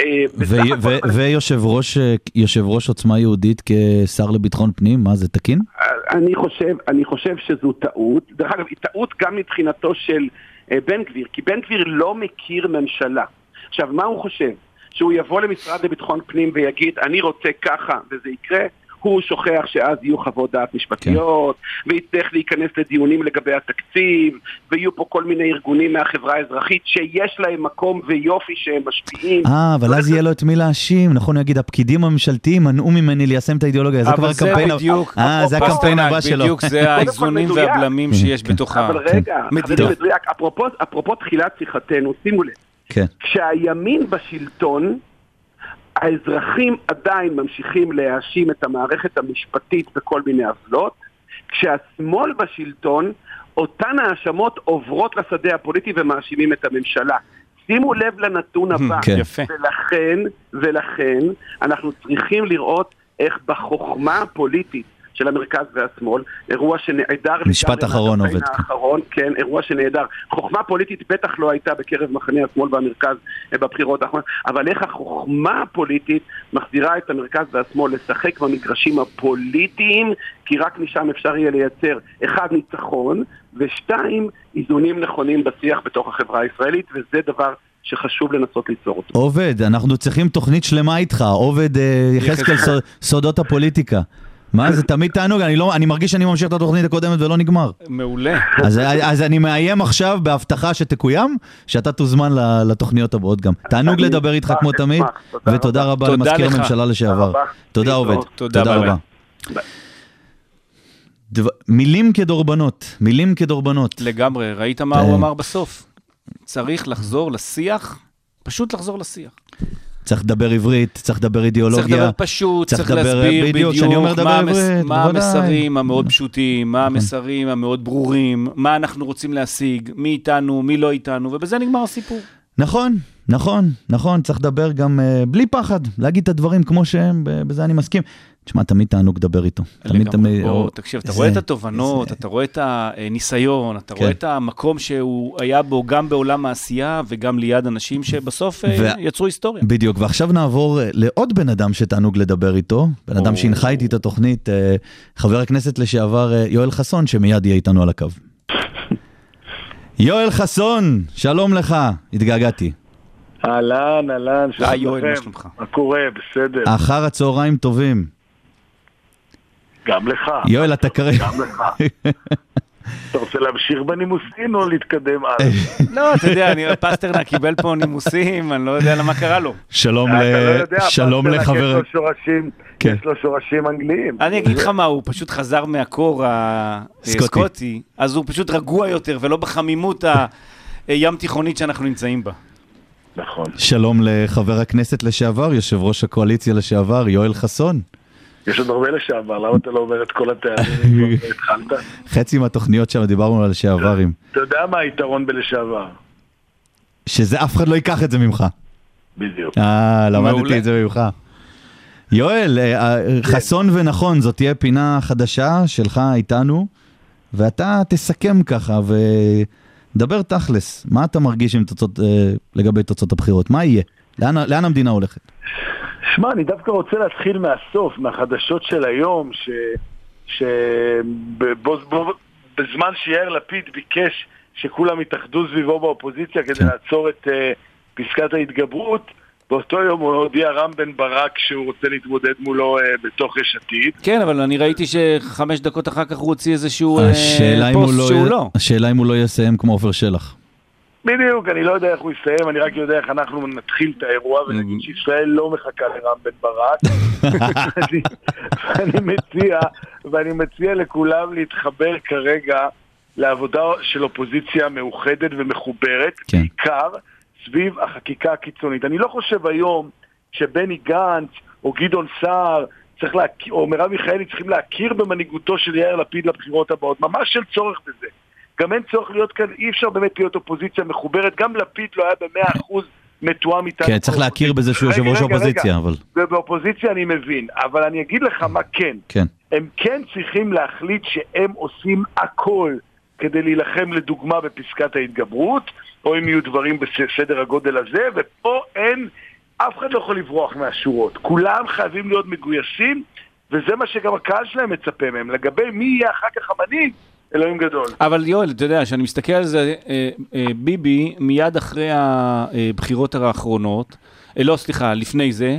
אה, ויושב ראש, אה, יושב ראש עוצמה יהודית כשר לביטחון פנים, מה זה תקין? אני חושב, אני חושב שזו טעות. דרך אגב, היא טעות גם מבחינתו של אה, בן גביר, כי בן גביר לא מכיר ממשלה. עכשיו, מה הוא חושב? שהוא יבוא למשרד לביטחון פנים ויגיד, אני רוצה ככה, וזה יקרה? הוא שוכח שאז יהיו חוות דעת משפטיות, ויצטרך להיכנס לדיונים לגבי התקציב, ויהיו פה כל מיני ארגונים מהחברה האזרחית שיש להם מקום ויופי שהם משפיעים. אה, אבל אז יהיה לו את מי להאשים, נכון, הוא יגיד, הפקידים הממשלתיים מנעו ממני ליישם את האידיאולוגיה, זה כבר הקמפיין, בדיוק, אה, זה הקמפיין הבא שלו. בדיוק זה האיזונים. והבלמים כן, שיש כן. בתוך ה... אבל רגע, מדינה. חברים, מדויק, אפרופו- אפרופו תחילת שיחתנו, שימו לב, כן, כשהימין בשלטון, האזרחים עדיין ממשיכים להאשים את המערכת המשפטית בכל מיני עוולות, כשהשמאל בשלטון, אותן האשמות עוברות לשדה הפוליטי ומאשימים את הממשלה. שימו לב לנתון הבא, כן. יפה. ולכן, ולכן, אנחנו צריכים לראות איך בחוכמה הפוליטית של המרכז והשמאל, אירוע שנעדר... משפט אחרון, עובד, כן. האחרון, כן, אירוע שנעדר. חוכמה פוליטית בטח לא הייתה בקרב מחנה השמאל והמרכז אה, בבחירות האחרונות, אבל איך החוכמה הפוליטית מחזירה את המרכז והשמאל לשחק במגרשים הפוליטיים, כי רק משם אפשר יהיה לייצר, אחד, ניצחון, ושתיים, איזונים נכונים בשיח בתוך החברה הישראלית, וזה דבר שחשוב לנסות ליצור אותו. עובד, אנחנו צריכים תוכנית שלמה איתך, עובד אה, יחזקאל סוד- סודות הפוליטיקה. מה, זה תמיד תענוג, אני לא- אני מרגיש שאני ממשיך את התוכנית הקודמת ולא נגמר. מעולה. אז, אז אני מאיים עכשיו בהבטחה שתקוים, שאתה תוזמן לתוכניות הבאות גם. תענוג לדבר איתך כמו תמיד, ותודה רבה למזכיר. הממשלה לשעבר. תודה עובד. תודה, רבה. דבר- מילים כדורבנות, מילים כדורבנות. לגמרי, ראית מה. הוא אמר בסוף? צריך לחזור לשיח, פשוט לחזור לשיח. צריך לדבר עברית, צריך לדבר אידיאולוגיה. צריך לדבר פשוט, צריך צריך לדבר, להסביר בדיוק, בדיוק מה המס- עברית, מה. נכון. המסרים המאוד פשוטים, מה המסרים המאוד ברורים, מה אנחנו רוצים להשיג, מי איתנו, מי לא איתנו, ובזה נגמר הסיפור. נכון, נכון, נכון, צריך לדבר גם uh, בלי פחד, להגיד את הדברים כמו שהם, בזה אני מסכים. תשמע, תמיד תענוג לדבר איתו. תמיד. תמיד, בוא, או- תקשיב, אתה זה- רואה את התובנות, זה- אתה רואה את הניסיון, אתה כן. רואה את המקום שהוא היה בו גם בעולם העשייה וגם ליד אנשים שבסוף אה, וה- יצרו היסטוריה. בדיוק, ועכשיו נעבור אה, לעוד בן אדם שתענוג לדבר איתו, בן אדם או. שהנחה איתי את התוכנית, אה, חבר הכנסת לשעבר יואל חסון, שמיד יהיה איתנו על הקו. יואל חסון, שלום לך, התגעגעתי. אהלן, אהלן, שלום מה לכם. שלומך? מה קורה? בסדר. אחר הצהריים טובים. גם לך. יואל, אתה כרגע... גם לך. אתה רוצה להמשיך בנימוסין או להתקדם הלאה? לא, אתה יודע, אני- פסטרנק קיבל פה נימוסים, אני לא יודע למה קרה לו. שלום, אתה ל... לא יודע, שלום פסטרנק לחבר... יש לו שורשים, כן. יש לו שורשים אנגליים. אני אגיד לך מה, הוא פשוט חזר מהקור סקוטי. הסקוטי, אז הוא פשוט רגוע יותר ולא בחמימות הים תיכונית שאנחנו נמצאים בה. נכון. שלום לחבר הכנסת לשעבר, יושב ראש הקואליציה לשעבר, יואל חסון. יש עוד הרבה לשעבר, למה אתה לא אומר את כל התארים? כבר התחלת? חצי מהתוכניות שם דיברנו על לשעברים. אתה יודע מה היתרון בלשעבר? שזה אף אחד לא ייקח את זה ממך. בדיוק. אה, למדתי. את זה ממך. יואל, אה, אה, חסון ונכון, זאת תהיה פינה חדשה שלך איתנו, ואתה תסכם ככה ודבר תכלס. מה אתה מרגיש עם תוצאות, אה, לגבי תוצאות הבחירות? מה יהיה? לאן, לאן המדינה הולכת? שמע, אני דווקא רוצה להתחיל מהסוף, מהחדשות של היום, ש... שבו- בו- בזמן שיאיר לפיד ביקש שכולם יתאחדו סביבו באופוזיציה כדי כן. לעצור את אה, פסקת ההתגברות, באותו יום הוא הודיע רם בן ברק שהוא רוצה להתמודד מולו אה, בתוך יש עתיד. כן, אבל אני ראיתי שחמש דקות אחר כך הוא הוציא איזשהו אה, פוסט לא שהוא י- לא. השאלה אם הוא לא יסיים כמו עופר שלח. בדיוק, אני לא יודע איך הוא יסיים, אני רק יודע איך אנחנו נתחיל את האירוע ונגיד שישראל לא מחכה לרם בן ברק. אני- ואני מציע, ואני מציע לכולם להתחבר כרגע לעבודה של אופוזיציה מאוחדת ומחוברת, כן. בעיקר סביב החקיקה הקיצונית. אני לא חושב היום שבני גנץ או גדעון סער צריך להכיר, או מרב מיכאלי צריכים להכיר במנהיגותו של יאיר לפיד לבחירות הבאות. ממש אין צורך בזה. גם אין צורך להיות כאן, אי אפשר באמת להיות אופוזיציה מחוברת. גם לפיד לא היה במאה אחוז מתואם איתנו. כן, צריך להכיר בזה שהוא יושב ראש רגע. אבל... ובאופוזיציה אני מבין, אבל אני אגיד לך מה כן. כן. הם כן צריכים להחליט שהם עושים הכל כדי להילחם לדוגמה בפסקת ההתגברות, או אם יהיו דברים בסדר הגודל הזה, ופה אין, אף אחד לא יכול לברוח מהשורות. כולם חייבים להיות מגויסים, וזה מה שגם הקהל שלהם מצפה מהם. לגבי מי יהיה אחר כך המנהיג, אלוהים גדול. אבל יואל, אתה יודע, כשאני מסתכל על זה, אה, אה, ביבי, מיד אחרי הבחירות האחרונות, אה, לא, סליחה, לפני זה,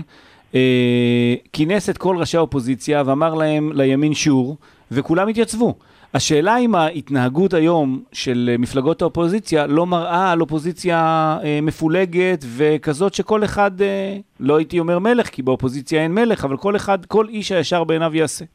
כינס את כל ראשי האופוזיציה ואמר להם לימין שור, וכולם התייצבו. השאלה אם ההתנהגות היום של מפלגות האופוזיציה לא מראה על אופוזיציה מפולגת וכזאת שכל אחד, לא הייתי אומר מלך, כי באופוזיציה אין מלך, אבל כל אחד, כל איש הישר בעיניו יעשה.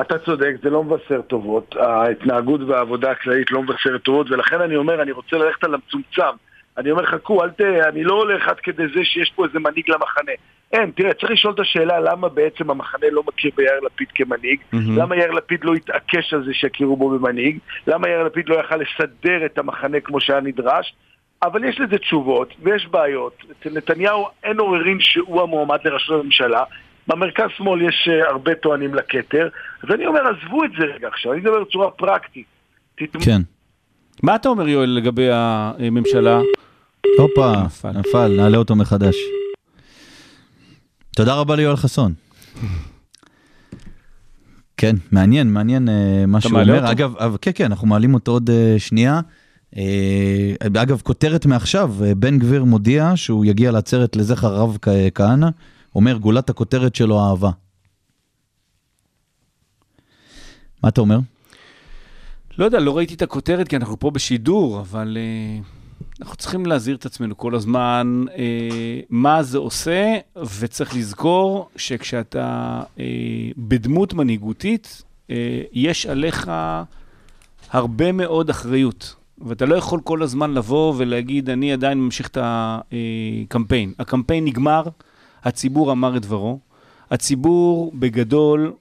אתה צודק, זה לא מבשר טובות. ההתנהגות והעבודה הכללית לא מבשרת טובות, ולכן אני אומר, אני רוצה ללכת על המצומצם. אני אומר, חכו, אל ת... אני לא הולך עד כדי זה שיש פה איזה מנהיג למחנה. אין, תראה, צריך לשאול את השאלה למה בעצם המחנה לא מכיר ביאיר לפיד כמנהיג, למה יאיר לפיד לא התעקש על זה שיכירו בו במנהיג, למה יאיר לפיד לא יכל לסדר את המחנה כמו שהיה נדרש, אבל יש לזה תשובות ויש בעיות. אצל נתניהו אין עוררין שהוא המועמד לראשות הממשלה. במרכז-שמאל יש אה, הרבה טוענים לכתר, אז אני אומר, עזבו את זה רגע עכשיו, אני מדבר בצורה פרקטית. כן. מה אתה אומר, יואל, לגבי הממשלה? הופה, נפל. נפל, נעלה אותו מחדש. תודה רבה ליואל חסון. כן, מעניין, מעניין אה, מה שהוא מעלה אומר. אותו? אגב, כן, כן, אנחנו מעלים אותו עוד אה, שנייה. אגב, כותרת מעכשיו, בן גביר מודיע שהוא יגיע לעצרת לזכר הרב כהנא, אומר גולת הכותרת שלו אהבה. מה אתה אומר? לא יודע, לא ראיתי את הכותרת כי אנחנו פה בשידור, אבל אה, אנחנו צריכים להזהיר את עצמנו כל הזמן אה, מה זה עושה, וצריך לזכור שכשאתה אה, בדמות מנהיגותית, אה, יש עליך הרבה מאוד אחריות. ואתה לא יכול כל הזמן לבוא ולהגיד, אני עדיין ממשיך את הקמפיין. הקמפיין נגמר, הציבור אמר את דברו, הציבור בגדול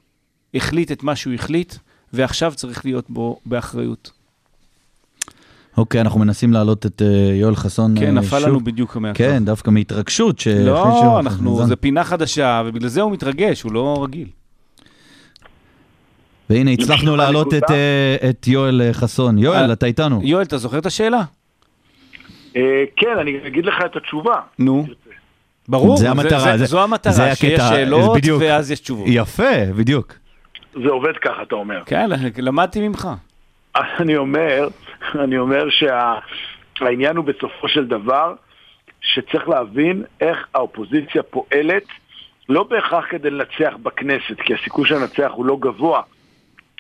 החליט את מה שהוא החליט, ועכשיו צריך להיות בו באחריות. אוקיי, אנחנו מנסים להעלות את אה, יואל חסון כן, אה, נפל שוב. לנו בדיוק המעט. כן, דווקא מהתרגשות. ש- לא, אנחנו, חזן. זה פינה חדשה, ובגלל זה הוא מתרגש, הוא לא רגיל. והנה, הצלחנו להעלות את. אה, את יואל חסון. יואל, אתה איתנו. יואל, אתה זוכר את השאלה? אה, כן, אני אגיד לך את התשובה. נו. ברור, זה המטרה, זה, זה- זו המטרה, זה שיש הקטע, שאלות בדיוק. ואז יש תשובות. יפה, בדיוק. זה עובד ככה, אתה אומר. כן, למדתי ממך. אני אומר, אני אומר שהעניין הוא בסופו של דבר שצריך להבין איך האופוזיציה פועלת, לא בהכרח כדי לנצח בכנסת, כי הסיכוי שננצח הוא לא גבוה,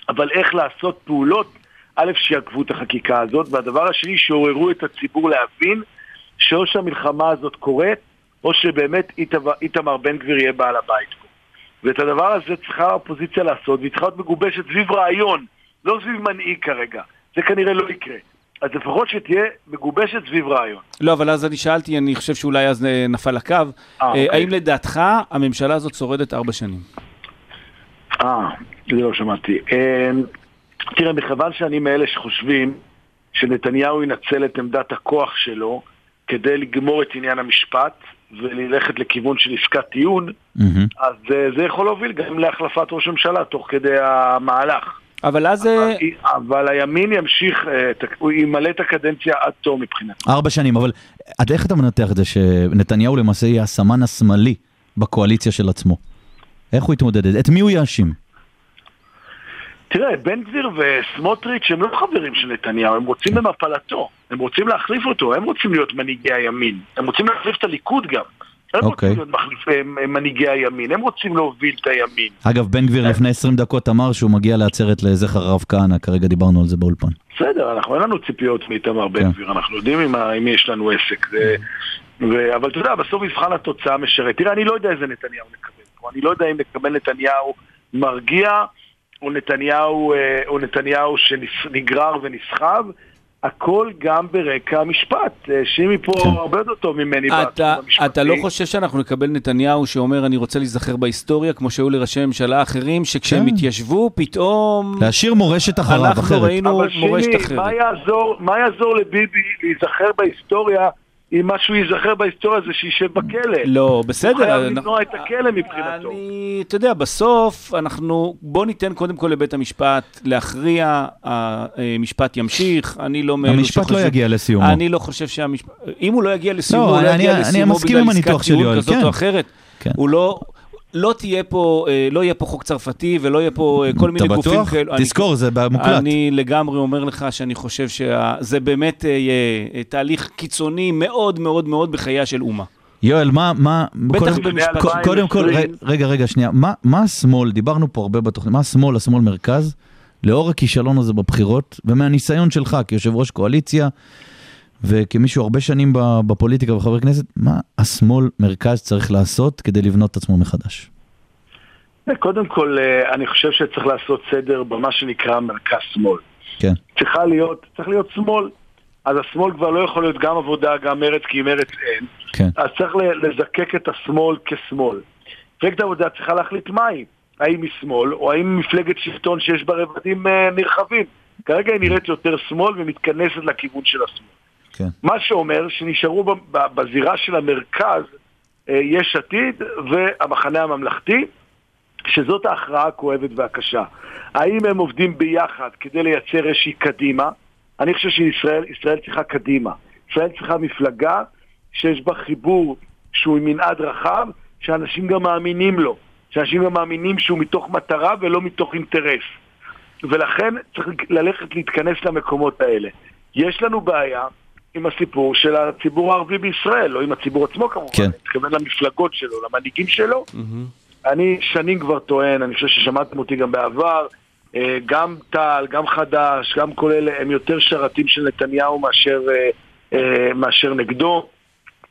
אבל איך לעשות פעולות, א', שיעקבו את החקיקה הזאת, והדבר השני, שעוררו את הציבור להבין שאו שהמלחמה הזאת קורית, או שבאמת איתמר- בן גביר יהיה בעל הבית פה. ואת הדבר הזה צריכה האופוזיציה לעשות, והיא צריכה להיות מגובשת סביב רעיון, לא סביב מנהיג כרגע. זה כנראה לא יקרה. אז לפחות שתהיה מגובשת סביב רעיון. לא, אבל אז אני שאלתי, אני חושב שאולי אז נפל הקו. אה, אה, אוקיי. האם לדעתך הממשלה הזאת שורדת ארבע שנים? אה, זה לא שמעתי. אה, תראה, מכיוון שאני מאלה שחושבים שנתניהו ינצל את עמדת הכוח שלו כדי לגמור את עניין המשפט וללכת לכיוון של עסקת טיעון, מהמם. אז אה, זה יכול להוביל גם להחלפת ראש הממשלה תוך כדי המהלך. אבל אז... אה, אבל הימין ימשיך, אה, הוא ימלא את הקדנציה עד תום מבחינתי. ארבע שנים, אבל עד איך אתה מנתח את זה שנתניהו למעשה יהיה הסמן השמאלי בקואליציה של עצמו? איך הוא יתמודד? את מי הוא יאשים? תראה, בן גביר וסמוטריץ' הם לא חברים של נתניהו, הם רוצים במפלתו, הם רוצים להחליף אותו, הם רוצים להיות מנהיגי הימין, הם רוצים להחליף את הליכוד גם. הם אוקיי. רוצים להיות מחליפי הם מנהיגי הימין, הם רוצים להוביל את הימין. אגב, בן גביר לפני 20 דקות אמר שהוא מגיע לעצרת לזכר הרב כהנא, כרגע דיברנו על זה באולפן. בסדר, אנחנו אין לנו ציפיות מאיתמר בן כן. גביר, אנחנו יודעים עם, מי יש לנו עסק. זה, ו, אבל אתה יודע, בסוף מבחן התוצאה משרת. תראה, אני לא יודע איזה נתניהו נקבל פה, אני לא יודע אם נקבל נתניהו מרגיע, או נתניהו, אה, או נתניהו שנגרר ונסחב. הכל גם ברקע המשפט, אה, שימי פה כן. הרבה יותר טוב ממני אתה, בתחום המשפטי. אתה לא חושב שאנחנו נקבל נתניהו שאומר אני רוצה להיזכר בהיסטוריה, כמו שהיו לראשי ממשלה אחרים, שכשהם כן. התיישבו פתאום... להשאיר מורשת אחריו אנחנו אחרת. ראינו אבל מורשת שימי, אחרת. מה יעזור, מה יעזור לביבי להיזכר בהיסטוריה אם מה שהוא ייזכר בהיסטוריה זה שישב בכלא? לא, בסדר. הוא חייב אנחנו- למנוע את הכלא מבחינתו. אני, אתה יודע, בסוף אנחנו, בוא ניתן קודם כל לבית המשפט להכריע, המשפט ימשיך, אני לא מאלו המשפט לא שחושב- יגיע לסיומו. אני לא חושב שהמשפט, אם הוא לא יגיע לסיומו, לא, הוא לא אני- יגיע אני לסיומו מסכים בגלל עסקת טיעון כזאת כן. או אחרת. כן. הוא לא... לא תהיה פה, אה, לא יהיה פה חוק צרפתי ולא יהיה פה אה, כל מיני אתה גופים בטוח? כאלו. אני- תזכור, זה מוקלט. אני לגמרי אומר לך שאני חושב שזה באמת אה, יהיה תהליך קיצוני מאוד מאוד מאוד בחייה של אומה. יואל, מה, מה, בטח קודם, במשפט. קודם כל, ר- רגע, רגע, שנייה, מה, מה השמאל, דיברנו פה הרבה בתוכנית, מה השמאל, השמאל מרכז, לאור הכישלון הזה בבחירות, ומהניסיון שלך כיושב ראש קואליציה, וכמישהו הרבה שנים בפוליטיקה וחבר כנסת, מה השמאל מרכז צריך לעשות כדי לבנות את עצמו מחדש? קודם כל, אה, אני חושב שצריך לעשות סדר במה שנקרא מרכז-שמאל. כן, צריכה להיות, צריך להיות שמאל. אז השמאל כבר לא יכול להיות גם עבודה, גם מרץ, כי מרץ אין. כן, אז צריך לזקק את השמאל כשמאל. מפלגת העבודה צריכה להחליט מהי. האם היא שמאל, או האם מפלגת שלטון שיש בה רבדים אה, נרחבים. כרגע היא נראית יותר שמאל ומתכנסת לכיוון של השמאל. כן. מה שאומר שנשארו בזירה של המרכז אה, יש עתיד והמחנה הממלכתי, שזאת ההכרעה הכואבת והקשה. האם הם עובדים ביחד כדי לייצר איזושהי קדימה? אני חושב שישראל ישראל צריכה קדימה. ישראל צריכה מפלגה שיש בה חיבור שהוא עם מנעד רחב, שאנשים גם מאמינים לו. שאנשים גם מאמינים שהוא מתוך מטרה ולא מתוך אינטרס. ולכן צריך ללכת להתכנס למקומות האלה. יש לנו בעיה עם הסיפור של הציבור הערבי בישראל, לא עם הציבור עצמו כמובן, כן. אני מתכוון למפלגות שלו, למנהיגים שלו. אני שנים כבר טוען, אני חושב ששמעתם אותי גם בעבר, אה, גם טל, גם חד"ש, גם כל אלה, הם יותר שרתים של נתניהו מאשר, אה, אה, מאשר נגדו.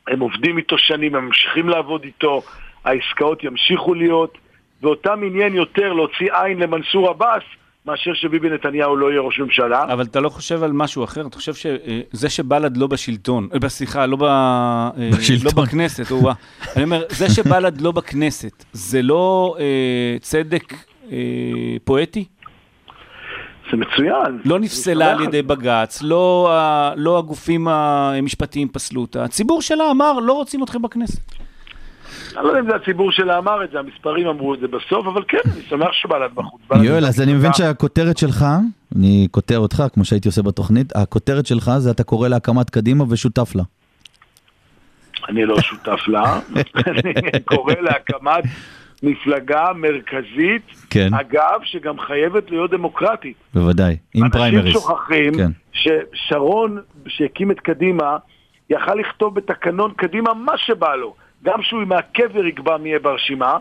הם עובדים איתו שנים, הם ממשיכים לעבוד איתו, העסקאות ימשיכו להיות, ואותם עניין יותר להוציא עין למנסור עבאס, מאשר שביבי נתניהו לא יהיה ראש ממשלה. אבל אתה לא חושב על משהו אחר? אתה חושב שזה שבל"ד לא בשלטון, אה, סליחה, לא, ב, אה, בשלטון. לא בכנסת, או אני אומר, זה שבל"ד לא בכנסת, זה לא אה, צדק אה, פואטי? זה מצוין. לא נפסלה על ידי בג"ץ, לא, לא הגופים המשפטיים פסלו אותה. הציבור שלה אמר, לא רוצים אתכם בכנסת. אני לא יודע אם זה הציבור שלה אמר את זה, המספרים אמרו את זה בסוף, אבל כן, אני שמח שבל"ד בחוץ. בל"ד יואל, אז אני מבין שהכותרת שלך, אני כותר אותך, כמו שהייתי עושה בתוכנית, הכותרת שלך זה אתה קורא להקמת קדימה ושותף לה. אני לא שותף לה, אני קורא להקמת מפלגה מרכזית, כן. אגב, שגם חייבת להיות דמוקרטית. בוודאי, עם פריימריז. אנשים שוכחים כן. ששרון, שהקים את קדימה, יכל לכתוב בתקנון קדימה מה שבא לו. גם שהוא מהקבר יקבע מי יהיה ברשימה,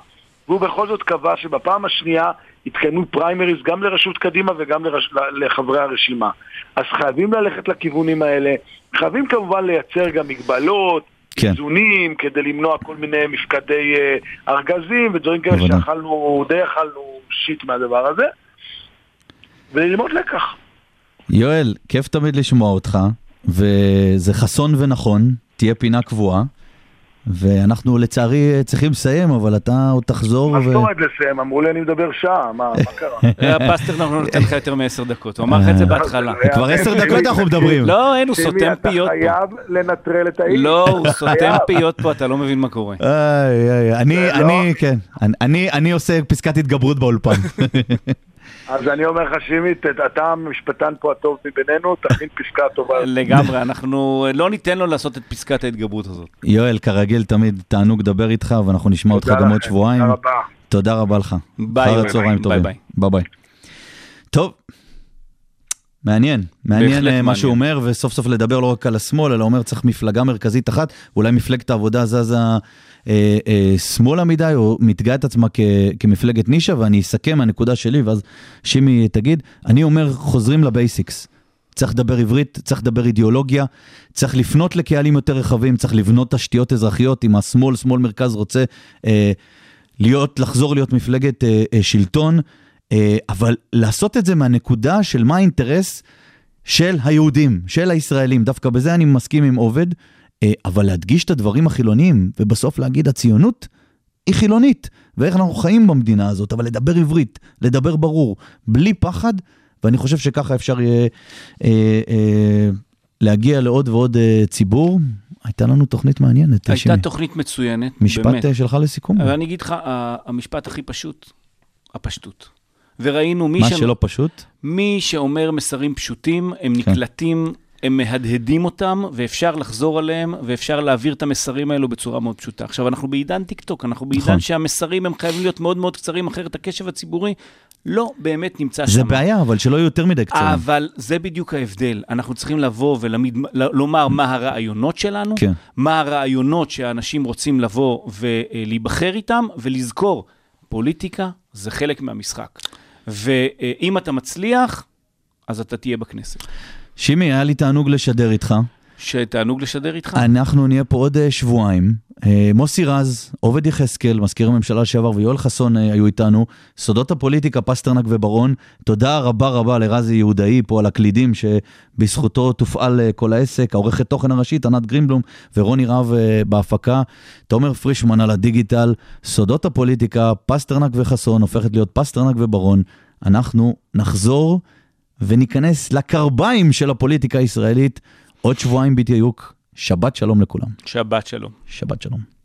והוא בכל זאת קבע שבפעם השנייה יתקיימו פריימריז גם לראשות קדימה וגם לרש... לחברי הרשימה. אז חייבים ללכת לכיוונים האלה. חייבים כמובן לייצר גם מגבלות, כן. איזונים, כדי למנוע כל מיני מפקדי אה, ארגזים ודברים כאלה. שאכלנו, די אכלנו שיט מהדבר הזה. וללמוד לקח. יואל, כיף תמיד לשמוע אותך, וזה חסון ונכון, תהיה פינה קבועה, ואנחנו לצערי צריכים לסיים, אבל אתה עוד תחזור. מה זאת אומרת לסיים? אמרו לי אני מדבר שעה, מה קרה? הפסטרנק לא נותן לך יותר מעשר דקות, הוא אמר לך את זה בהתחלה. כבר עשר דקות אנחנו מדברים. לא, אין, הוא סותם אתה פיות פה. חייב לנטרל את האיש. לא, הוא סותם. פיות פה, אתה לא מבין מה קורה. איי, איי, אני, לא- כן, אני- אני, אני עושה פסקת התגברות באולפן. אז אני אומר לך, שימי, אתה המשפטן פה הטוב מבינינו, תכין פסקה טובה. לגמרי, אנחנו לא ניתן לו לעשות את פסקת ההתגברות הזאת. יואל, כרגיל תמיד תענוג לדבר איתך, ואנחנו נשמע אותך גם עוד שבועיים. תודה רבה. תודה רבה לך. ביי, אחר. הצהריים ביי, טובים. ביי. ביי ביי. טוב, מעניין, מעניין אה, מה מעניין. שהוא אומר, וסוף סוף לדבר לא רק על השמאל, אלא אומר צריך מפלגה מרכזית אחת, אולי מפלגת העבודה זזה אה, אה, שמאלה מדי, או מתגאה את עצמה כ, כמפלגת נישה, ואני אסכם מהנקודה שלי, ואז שימי תגיד, אני אומר חוזרים לבייסיקס. צריך לדבר עברית, צריך לדבר אידיאולוגיה, צריך לפנות לקהלים יותר רחבים, צריך לבנות תשתיות אזרחיות, אם השמאל, שמאל מרכז רוצה אה, להיות, לחזור להיות מפלגת אה, אה, שלטון, אה, אבל לעשות את זה מהנקודה של מה האינטרס של היהודים, של הישראלים. דווקא בזה אני מסכים עם עובד, אבל להדגיש את הדברים החילוניים, ובסוף להגיד הציונות היא חילונית, ואיך אנחנו חיים במדינה הזאת, אבל לדבר עברית, לדבר ברור, בלי פחד, ואני חושב שככה אפשר יהיה אה, אה, להגיע לעוד ועוד אה, ציבור. הייתה לנו תוכנית מעניינת. הייתה שימי. תוכנית מצוינת, משפט באמת. אה, שלך לסיכום? אבל אני אגיד לך, המשפט הכי פשוט, הפשטות. וראינו מי, מה ש... שלא פשוט? מי שאומר מסרים פשוטים, הם נקלטים, הם מהדהדים אותם, ואפשר לחזור עליהם, ואפשר להעביר את המסרים האלו בצורה מאוד פשוטה. עכשיו, אנחנו בעידן טיק טוק, אנחנו בעידן נכון. שהמסרים הם חייבים להיות מאוד מאוד קצרים, אחרת הקשב הציבורי לא באמת נמצא שם. זה בעיה, אבל שלא יהיו יותר מדי קצרים. אבל זה בדיוק ההבדל. אנחנו צריכים לבוא ולומר מה הרעיונות שלנו, כן. מה הרעיונות שאנשים רוצים לבוא ולהיבחר איתם, ולזכור, פוליטיקה זה חלק מהמשחק. ואם אתה מצליח, אז אתה תהיה בכנסת. שימי, היה לי תענוג לשדר איתך. שתענוג לשדר איתך. אנחנו נהיה פה עוד אה, שבועיים. אה, מוסי רז, עובד יחזקאל, מזכיר הממשלה לשעבר, ויואל חסון אה, היו איתנו. סודות הפוליטיקה, פסטרנק וברון. תודה רבה רבה לרזי יהודאי פה על הקלידים, שבזכותו תופעל כל העסק. העורכת תוכן הראשית, ענת גרינבלום, ורוני רהב אה, בהפקה. תומר פרישמן על הדיגיטל. סודות הפוליטיקה, פסטרנק וחסון, הופכת להיות פסטרנק ובר-און. אנחנו נחזור וניכנס לקרביים של הפוליטיקה הישראלית עוד שבועיים בדיוק. שבת שלום לכולם. שבת שלום. שבת שלום.